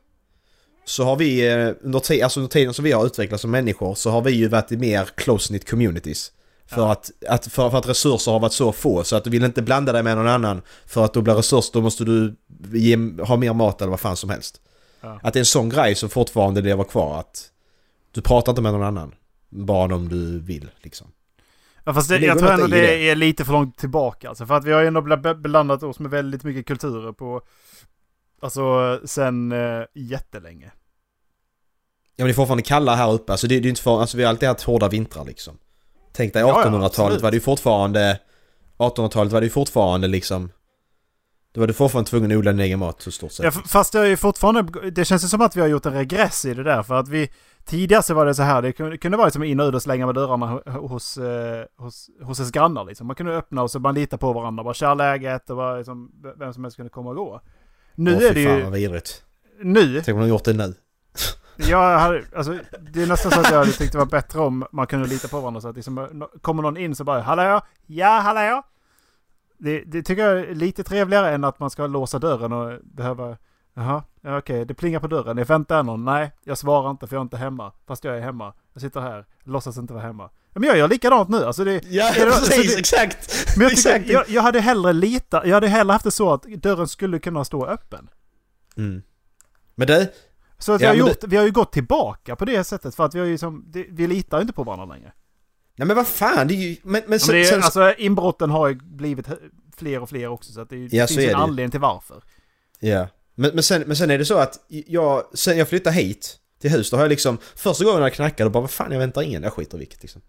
så har vi eh, under, alltså under tiden som vi har utvecklats som människor så har vi ju varit i mer close-knit communities. För, Ja. att, att, för, för att resurser har varit så få så att du vill inte blanda dig med någon annan för att då blir resurser, då måste du ge, ha mer mat eller vad fan som helst. Ja. Att det är en sån grej som fortfarande lever kvar att du pratar inte med någon annan. Bara om du vill liksom. Ja, fast det, Det jag tror ändå det, det. är lite för långt tillbaka. Alltså, för att vi har ju ändå bl- blandat oss med väldigt mycket kulturer på... Alltså sen eh, jättelänge. Ja men det är fortfarande kalla här uppe, alltså det, det är inte för, alltså vi har alltid haft hårda vintrar liksom. Tänk dig Ja, ja, 1800-talet absolut. var det ju fortfarande... 1800-talet var det ju fortfarande liksom... Då var du fortfarande tvungen att odla din egen mat i stort sett. Ja, fast det är ju fortfarande... Det känns ju som att vi har gjort en regress i det där. För att vi... Tidigare så var det så här, det kunde, vara liksom in och ut och slänga med dörrarna ho- hos, eh, hos, hos ens grannar liksom. Man kunde öppna och så man litar på varandra. Bara kör läget och bara liksom, vem som helst kunde komma och gå. Nu Åh, är det fan ju... vad vidrigt. Nu Tänk om de gjort det nu. Jag hade, alltså, det är nästan så att jag hade tyckt det var bättre om man kunde lita på varandra. Så att liksom, kommer någon in så bara Hallå? Ja, hallå? Det, det tycker jag är lite trevligare än att man ska låsa dörren och behöva... Jaha, ja, okej, det plingar på dörren. Jag väntar någon. Nej, jag svarar inte för jag är inte hemma. Fast jag är hemma. Jag sitter här, låtsas inte vara hemma. Men jag gör likadant nu. Alltså det, Ja det- så precis, det- exakt! men jag, tycker, Exakt. jag, jag hade hellre lita, jag hade hellre haft det så att dörren skulle kunna stå öppen. Mm. Men det, Så att Ja, vi, har men gjort, vi har ju gått tillbaka på det sättet för att vi har ju som, det, vi litar inte på varandra längre. nej men vad fan, det är ju... Men, men, Men sen, det är, sen, alltså inbrotten har ju blivit fler och fler också så att det, Ja, det så finns en det ju. anledning till varför. Ja. Men, men, sen, men sen är det så att jag, sen jag flyttade hit till hus, då har jag liksom... Första gången jag knackade, bara vad fan jag väntar ingen, jag skiter i vilket liksom.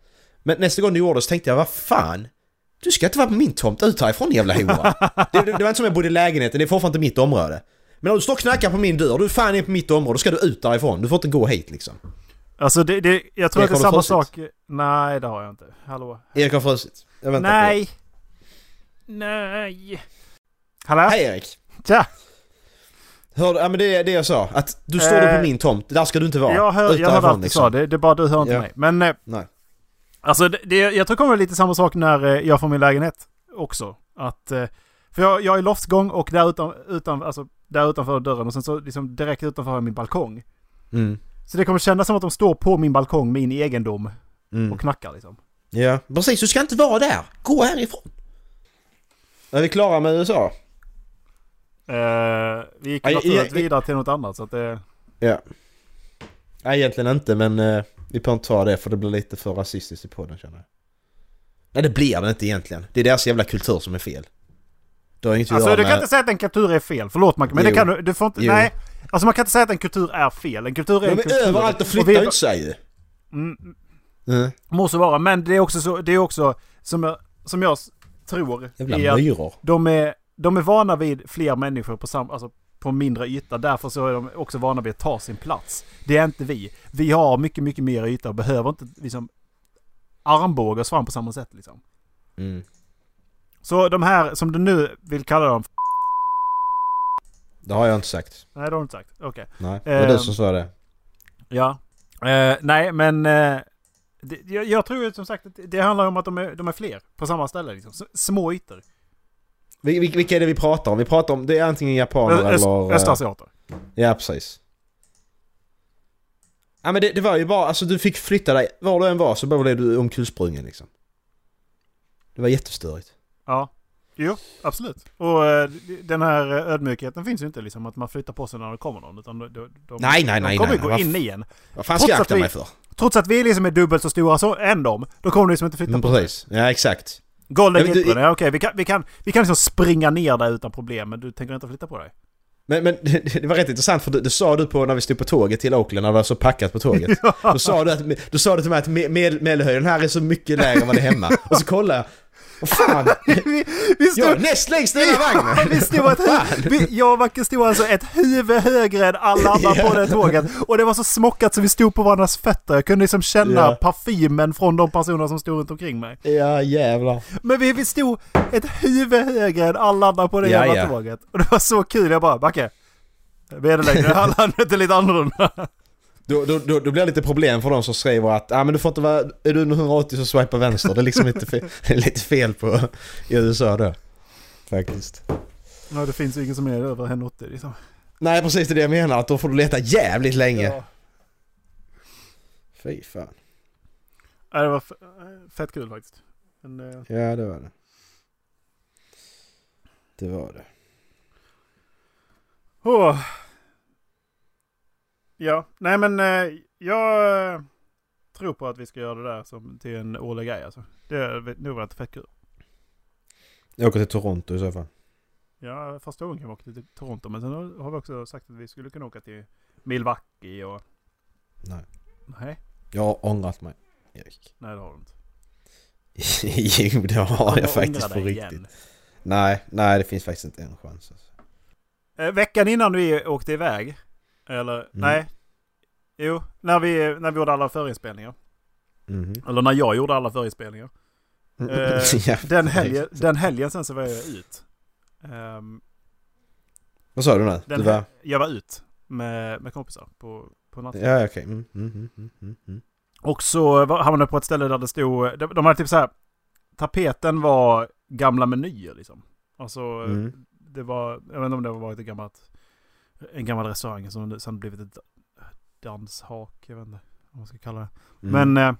Men nästa gång det gjordes tänkte jag, vad fan? Du ska inte vara på min tomt, ut härifrån jävla hora. det, det, det var inte som jag bodde i lägenheten, det är fortfarande inte mitt område. Men om du står och knackar på min dörr, du är fan är på mitt område, då ska du ut därifrån. Du får inte gå hit liksom. Alltså det, det, jag tror Erik, att det är samma frusit? sak. Nej, det har jag inte. Hallå? Erik har frusit. Jag väntar på Nej! Nej! Hallå? Hej Erik! Tja! Hör, ja men det är det jag sa, att du står Eh, på min tomt, där ska du inte vara. Jag, hör, jag hörde allt du sa, det, det är bara du hör inte Ja. mig. Men eh, Nej. alltså det, det, jag tror det kommer lite samma sak när eh, jag får min lägenhet också. Att, eh, för jag, jag är i loftsgång och där, utan, utan, alltså, där utanför dörren och sen så liksom direkt utanför min balkong. Mm. Så det kommer kännas som att de står på min balkong, min egendom, Mm. och knackar liksom. Ja, precis. Du ska inte vara där. Gå härifrån. Är vi klara med USA? Eh, vi gick naturligt aj, aj. vidare till något annat så att det... Ja. Nej, egentligen inte, men eh, vi behöver inte ta det för det blir lite för rasistiskt i podden känner jag. Nej, det blir det inte egentligen. Det är deras jävla kultur som är fel. Det har inget Alltså du kan med... inte säga att en kultur är fel, förlåt Marcus, men Jo. det kan du, du får inte, Jo. nej. Alltså man kan inte säga att en kultur är fel, en kultur är en De kultur. är överallt och flyttar vi- inte sig ju. Mm, Mm. må så vara, men det är också så, det är också som jag, som jag tror, Jävla är myror. de är, de är vana vid fler människor på sam, alltså på mindre yta. Därför så är de också vana vid att ta sin plats. Det är inte vi. Vi har mycket, mycket mer yta och behöver inte liksom armbåga oss fram på samma sätt liksom. Mm. Så de här, som du nu vill kalla dem, Det har jag inte sagt. nej det har du inte sagt. Okej. Nej, det var du Ehm. som sa det. Ja. Eh, nej, men eh, det, jag, jag tror som sagt att det handlar om att de är, de är fler på samma ställe. Liksom. Små ytor. Vil- vil- Vilka är det vi pratar om? Vi pratar om, det är antingen japaner Ö- öst- eller... eh, Östasiater. Ja, precis. Ja men det, det var ju bara, alltså du fick flytta dig, var du än var så blev du omkullsprungen liksom. Det var jättestörigt. Ja. Jo, absolut. Och eh, den här eh, ödmjukheten finns ju inte liksom att man flyttar på sig när det kommer någon. Utan de, de, de, Nej, nej, de nej, kommer nej. gå in f- igen. Vad fan ska jag akta vi- mig för? Trots att vi liksom är dubbelt så stora så, än de. Då kommer de liksom inte flytta Men på sig. precis, ja exakt. Golden Ja, du- Gate ja, okej. Vi, kan, vi, kan, vi kan liksom springa ner där utan problem. Men du tänker inte flytta på dig? Men, men det var rätt intressant för det, det sa du på när vi stod på tåget till Oakland när det var så packat på tåget. Då sa du, att, då sa du till mig att med, medelhöjden här är så mycket lägre än vad det är hemma. Och så kollade jag. Vad fan! vi, vi stod, Jag är näst längst i här vagnen! vi stod ett vi, jag och Macke stod alltså ett huvud högre än alla andra på det tåget. Och det var så smockat så vi stod på varandras fötter. Jag kunde liksom känna Ja. parfymen från de personer som stod runt omkring mig. Ja jävlar. Men vi, vi stod ett huvud högre än alla andra på det Ja, jävla ja. tåget. Och det var så kul. Jag bara, Macke. Medellängden, landet är lite annorlunda. Då, då, då, då blir det lite problem för de som skriver att ah, men du får inte vara, är du under 180 så swipa vänster. Det är liksom lite fel, lite fel på i USA då. Faktiskt. Ja, det finns ju ingen som är över 1,80 liksom. Nej precis det är det jag menar, att då får du leta jävligt länge. Ja. Fy fan. Ja, det var fett kul faktiskt. Men, eh, Ja det var det. Det var det. åh. Ja, nej men eh, jag eh, tror på att vi ska göra det där som till en årlig grej alltså. Det är nog varit fett kul. Jag åker till Toronto i så fall. Ja, första gången jag åkte till Toronto. Men sen har vi också sagt att vi skulle kunna åka till Milwaukee och... Nej. Nej, Jag har ångrat mig, Erik. nej det har du inte. jo det har Kommer jag faktiskt på riktigt. igen. Nej, nej det finns faktiskt inte en chans. Alltså. Eh, veckan innan vi åkte iväg. Eller nej. Jo, när vi, när vi gjorde alla förinspelningar. Mhm. Eller när jag gjorde alla förinspelningar. Eh, Ja, Den helgen, den helgen sen så var jag ut. Ehm, Vad sa du nu? den Du var... Jag var ut med, med kompisar på, på natten. Ja okej. Mm, mm, mm, mm, mm, mm. Och så hamnade jag på ett ställe där det stod... De, de hade typ så här... Tapeten var gamla menyer liksom. Alltså Mm. det var... Jag vet inte om det var ett gammalt... En gammal restaurang som sen blivit ett danshak. Jag vet inte vad man ska kalla det. Mm. Men... Eh,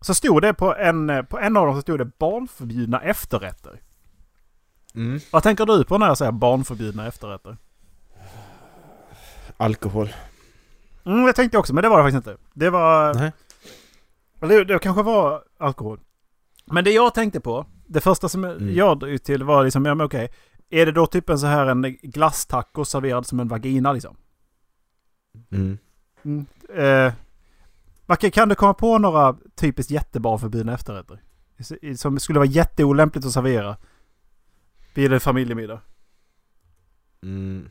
så stod det på en, eh, på en av dem så stod det barnförbjudna efterrätter. Mm. Vad tänker du på när jag säger barnförbjudna efterrätter? Alkohol. Mm, det tänkte jag också, men det var det faktiskt inte. Det var... Nej. Det, det kanske var alkohol. Men det jag tänkte på, det första som Mm. jag drog till var liksom, ja men okej. Är det då typ en så här en glasstaco serverad som en vagina liksom? Mm. Mm. Eh, Macke, kan du komma på några typiskt jättebarnförbjudna efterrätter? Som skulle vara jätteolämpligt att servera? Vid en familjemiddag. Mm.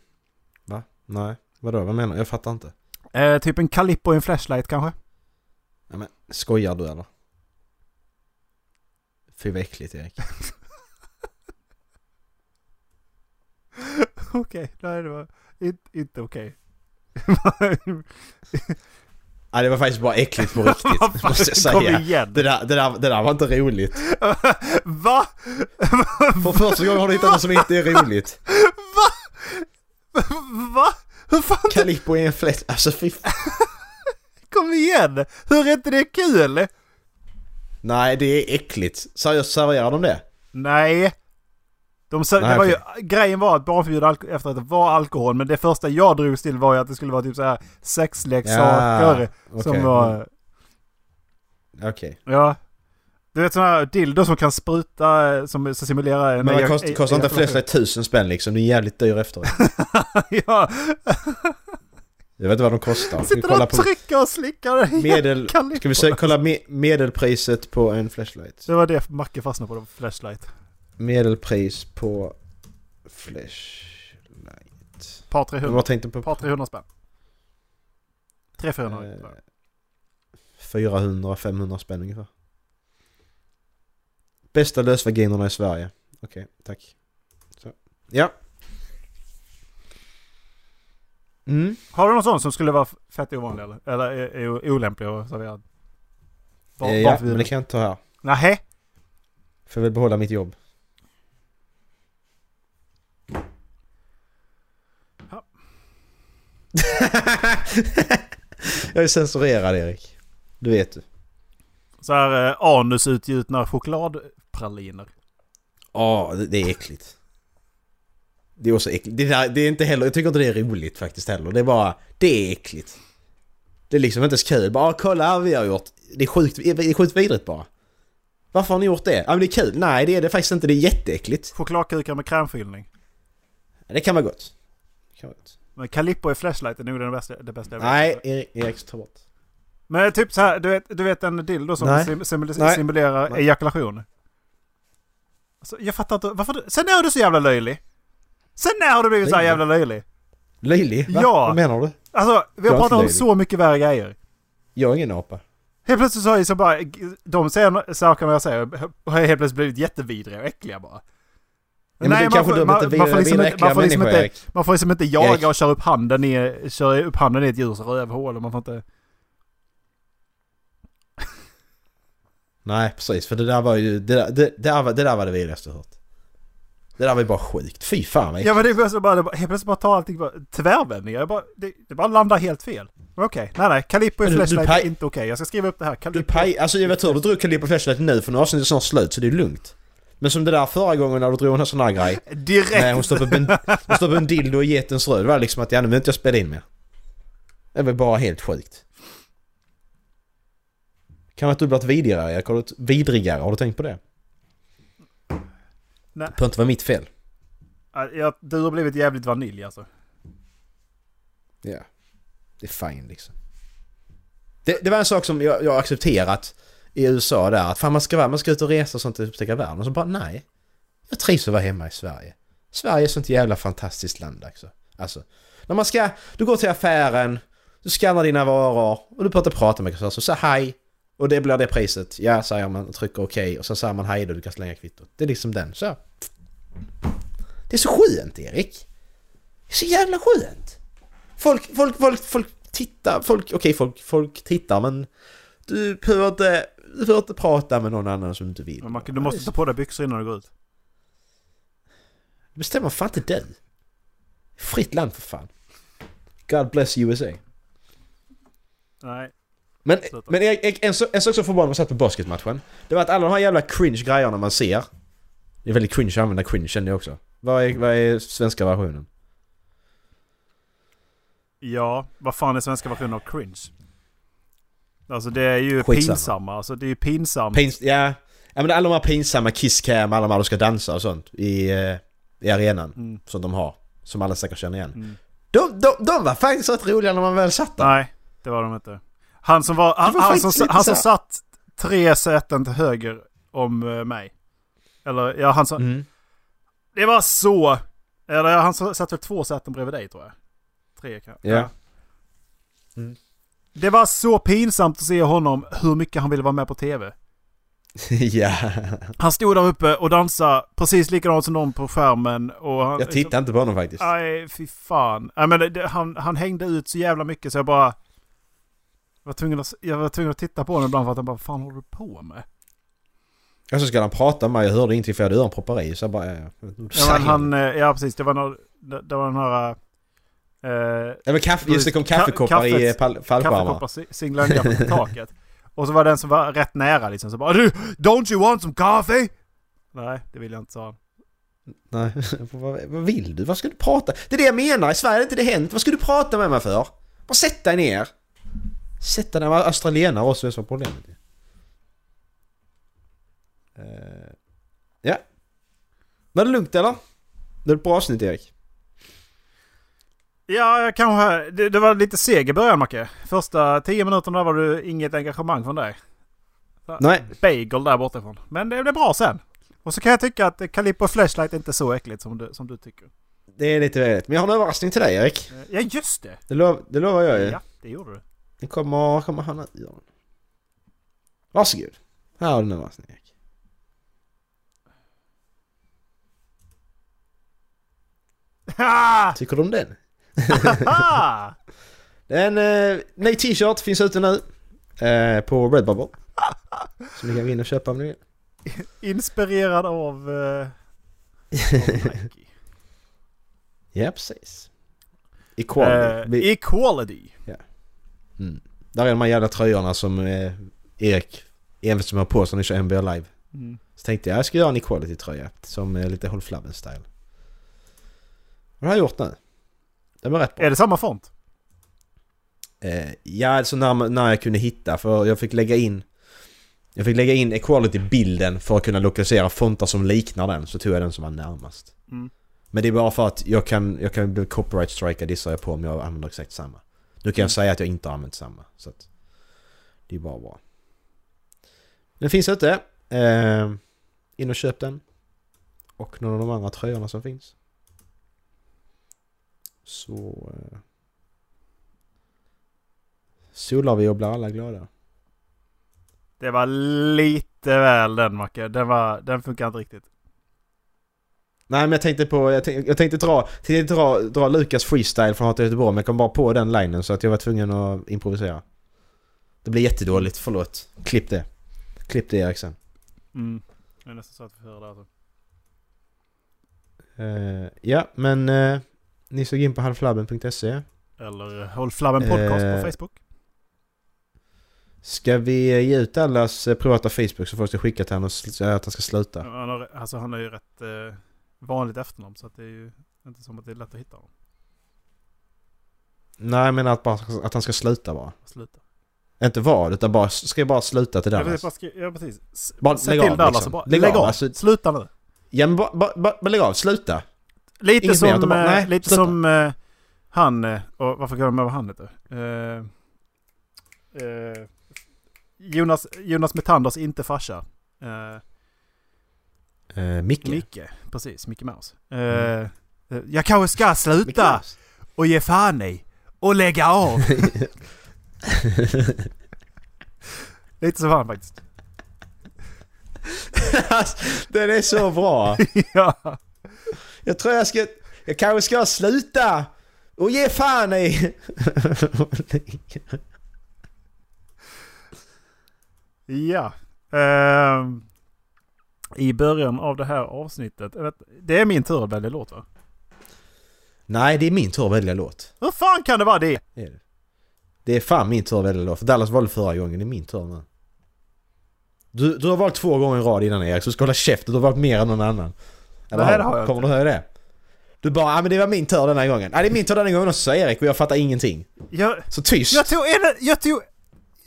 Va? Nej. Vadå? Vad menar du? Jag fattar inte. Eh, typ en Calippo i en flashlight kanske? Ja, men, skojar du eller? Fy vad äckligt Erik. okej, nej det var inte, inte okej. Nej det var faktiskt bara äckligt på riktigt. måste jag Kom säga. igen! Det där, det, där, det där var inte roligt. Va? För första gången har du hittat något som inte är roligt. Va? Va? Hur fan? Calippo är en flätt. Alltså fy. Kom igen! Hur är inte det kul? Nej det är äckligt. Seriöst serverar de det? Nej. De sa, Nej, det var ju, grejen var att barnförbjuden alko- efter att det var alkohol. Men det första jag drogs till var ju att det skulle vara typ så här sexleksaker. okej. Som var... Okej. Ja. Du vet sådana här dildo som kan spruta, som simulerar en... Men ejak- kost, kostar inte. Flashlight tusen spänn liksom? Det är jävligt dyr efteråt. ja. Jag vet inte vad de kostar. Ska vi Sitter kolla och trycker och slickar medel... Ska vi se, kolla me, medelpriset på en Flashlight? Det var det Macke fastnade på, det flashlight. Medelpris på Flashlight. Par Jag 300. bara tänkte på... Par 300 spänn. 300-400. Eh, 400-500 spänn ungefär. Bästa lösvaginerna i Sverige. Okej, tack. Så. Ja. Mm. Har du någon sån som skulle vara fett ovanlig eller? Eller är, är olämplig att servera? Var, Eh, ja, men det kan jag inte ta här. Nähä? För jag vill behålla mitt jobb. jag är censurerad Erik. Du vet du. Så här eh, anusutgjutna chokladpraliner. Ja, det, det är äckligt. Det är också äckligt. Det, där, det är inte heller, jag tycker inte det är roligt faktiskt heller. Det är bara, det är äckligt. Det är liksom inte ens kul. Bara kolla här vi har gjort. Det är sjukt, det är sjukt vidrigt bara. Varför har ni gjort det? Ja men det är kul. Nej det är det faktiskt inte, det är jätteäckligt. Chokladkukar med krämfyllning. Det kan vara gott. Det kan vara gott. Men Calippo i flashlight är nog det bästa, det bästa jag vet. Nej, Erik, Erik ta bort. Men typ så här, du vet, du vet en dildo som Nej. sim, Nej. simulerar Nej. ejakulation? Alltså, jag fattar inte, varför du, Sen är du så jävla löjlig? Sen när har du blivit så Löjlig? jävla löjlig? Löjlig? Va? Ja. Vad menar du? Alltså, vi Jag har pratat om så mycket värre grejer. Jag är ingen apa. Helt plötsligt så är det så bara, de säger sakerna jag säger har helt plötsligt blivit jättevidriga och äckliga bara. Ja, det är man får- man- man får liksom inte- man får liksom inte-. Man får liksom inte jaga och köra upp handen i, köra upp handen i ett djurs rövhål man får inte... Nej precis, för det där var ju, det där, det, det där, var, det där var det vidrigaste jag hört. Det där var ju bara sjukt. Fy fan vad Ja men det är så bara, det bara, helt plötsligt bara tar allting bara, tvärvändningar. Jag bara, det, det bara landar helt fel. Okej, nej nej. Calippo i du- du Flashlight är inte okej. Jag ska skriva upp det här. Du Calippo. paj, alltså jag vet tur du drog Calippo Flashlight nu för nu är avsnittet snart slut så det är lugnt. Men som det där förra gången när du drog en sån här grej. Direkt! Nej, hon stoppade en, hon stoppade en dildo i getens röv. Det var liksom att ja, nu vill inte jag spela in mer. Det var bara helt sjukt. Kan vara att du blivit vidrigare Erik? Har du, vidrigare? Har du tänkt på det? Nej. Det behöver inte vara mitt fel. Ja, jag- du har blivit jävligt vanilj alltså. Ja. Det är fine liksom. Det, det var en sak som jag, jag accepterat i USA där. Att fan man ska, vara, man ska ut och resa och sånt och upptäcka världen. Och så bara nej. Jag trivs att vara hemma i Sverige. Sverige är ett sånt jävla fantastiskt land också. Alltså. När man ska, du går till affären, du skannar dina varor och du pratar prata med kassören. Så säg hej. Och det blir det priset. Ja, säger man och trycker okej. Och så säger man hej då, du kan slänga kvittot. Det är liksom den. Så. Det är så skönt Erik. Det är så jävla skönt. Folk, folk, folk, folk tittar, folk, okej folk, folk tittar men du behöver inte, du behöver inte prata med någon annan som du inte vill. Men man, du måste ta på dig byxor innan du går ut. Det bestämmer fan inte du. Fritt land för fan. God bless USA. Nej. Men, Sluta. men Erik, Erik, en, en sak som förvånade mig satt på basketmatchen. Det var att alla de här jävla cringe grejerna man ser. Det är väldigt cringe att använda cringe känner jag också. Vad är, vad är svenska versionen? Ja, vad fan är svenska versionen av cringe? Alltså det är ju Skitsamma. pinsamma. Alltså det är ju pinsamt. Pins, ja, ja men alla de här pinsamma kisscam, alla de här du ska dansa och sånt i, eh, i arenan. Mm. Som de har. Som alla säkert känner igen. Mm. De, de, de var faktiskt rätt roliga när man väl satt där. Nej, det var de inte. Han som var, han, var han, som, han som satt tre säten till höger om eh, mig. Eller ja, han som... Mm. Det var så... Eller ja, han satt väl två säten bredvid dig tror jag. Tre kanske. Ja. Mm. Det var så pinsamt att se honom hur mycket han ville vara med på tv. ja. Han stod där uppe och dansade precis likadant som någon på skärmen. Och han, Jag tittar inte på honom faktiskt. Nej, fy fan. Nej, men det, han, han hängde ut så jävla mycket så jag bara... Var tvungen att, jag var tvungen att titta på honom ibland för att han bara, vad fan håller du på med? Och så ska han prata med mig, jag hörde ingenting för jag hade öronproppar i så jag bara... Ja, Ja, men han, eh, ja precis, det var, någon, det, det var den här... Eh, Ja men kaffe, just det kom kaffekoppar i eh, Kaffets- pall- fallskärmar. kaffekoppar si- singlade ner på taket. Och så var den som var rätt nära liksom så bara du, Don't you want some coffee? Nej, det vill jag inte sa. Nej, vad, vad vill du? Vad ska du prata? Det är det jag menar, i Sverige har inte det hänt. Vad ska du prata med mig för? Bara sätt dig ner. Sätt dig ner med australienare också, det är problemet. Uh, ja. Var det lugnt eller? Det är ett bra avsnitt Erik. Ja, jag kanske... Det, det var lite seg i början Macke. Första tio minuterna var det inget engagemang från dig. Nej. Bagel där bortifrån. Men det blev bra sen. Och så kan jag tycka att Calippo Flashlight är inte så äckligt som du, som du tycker. Det är lite väligt. Men jag har en överraskning till dig Erik. Ja, just det! Det, lov, det lovar jag ju. Ja, det gjorde du. Den kommer, kommer han att göra. Varsågod. Här har du en överraskning Erik. Ha! Tycker du om den? En eh, ny t-shirt finns ute nu. Eh, på Redbubble. Så ni kan gå in och köpa om ni vill. Inspirerad av... Nike. Ja, precis. Equality. Eh, equality. mm. Där är de här jävla tröjorna som eh, Erik envist som har på sig när ni kör NBA live. Mm. Så tänkte jag jag ska göra en equality-tröja som lite Håll Flabben-style. Och det har jag gjort nu. Den var rätt bra. Är det samma font? Eh, ja, alltså när, när jag kunde hitta för jag fick lägga in Jag fick lägga in equality-bilden för att kunna lokalisera fontar som liknar den så tog jag den som var närmast. Mm. Men det är bara för att jag kan, jag kan bli copyright strikad gissar jag på om jag använder exakt samma. Nu kan jag säga att jag inte har använt samma. Så att det är bara bra. Den finns ute. Eh, in och köp den. Och någon av de andra tröjorna som finns. Så... Eh, solar vi och blir alla glada. Det var lite väl den Macke. Den, var, den funkar inte riktigt. Nej men jag tänkte på, jag tänkte, jag tänkte dra, tänkte dra, dra Lukas freestyle från Hata Göteborg men jag kom bara på den linen så att jag var tvungen att improvisera. Det blir jättedåligt, förlåt. Klipp det. Klipp det Eriksen. Mm. Det är nästan så att vi hör det alltså. Eh, ja, men uh, ni såg in på halvflabben.se. Eller Håll Flabben Podcast Eh. på Facebook. Ska vi ge ut allas eh, privata Facebook så folk ska skicka till honom säga att han ska sluta? Han har, alltså han har ju rätt eh, vanligt efternamn så att det är ju inte som att det är lätt att hitta honom. Nej, menar att, bara, att han ska sluta bara. Sluta. Inte vad, utan bara, ska jag bara sluta till Dallas? skri- ja precis. S- Bara lägg till av, Dallas liksom. bara Lägg lägg, av, av. alltså- Sluta nu. Ja men bara, bara, bara lägg av, sluta! Lite Inget som, mer, bara, eh, nej, lite sluta. som eh, han, eh, och varför glömmer jag vad han heter? Eh, eh, Jonas, Jonas Metanders inte farsa. Uh, Micke. Micke, precis, Micke Mouse. Mm. jag kanske ska sluta och ge fan i och lägga av. Lite som han faktiskt. Den är så bra! ja. Jag tror jag ska... Jag kanske ska sluta! Och ge fan i! Ja. Ehm, I början av det här avsnittet. det är min tur att välja låt va? Nej, det är min tur att välja låt. Hur fan kan det vara det? Det är det. Det är fan min tur att välja låt. För Dallas valde förra gången, det är min tur nu. Du, du har valt två gånger i rad innan Erik, så du ska hålla käften. Du har valt mer än någon annan. Eller Nej, det har jag Kommer du höra det? Du bara, ja men det var min tur den här gången. Ja det är min tur den här gången också sa Erik och jag fattar ingenting. Jag, Så tyst! jag tog en, jag tog...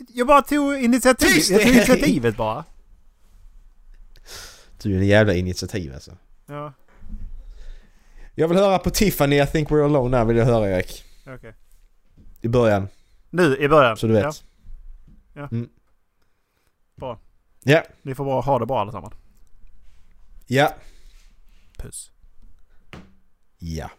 Jag bara tog initiativ. Tyst, jag tog initiativet bara. Du är en jävla initiativ alltså. Ja, Jag vill höra på Tiffany, I think we're alone now vill jag höra Erik. okej. I början, Nu i början. så du vet. Ja, Ja. Mm. Bra. Ja. ni får bara ha det bra allesammans. Ja. Puss. Ja.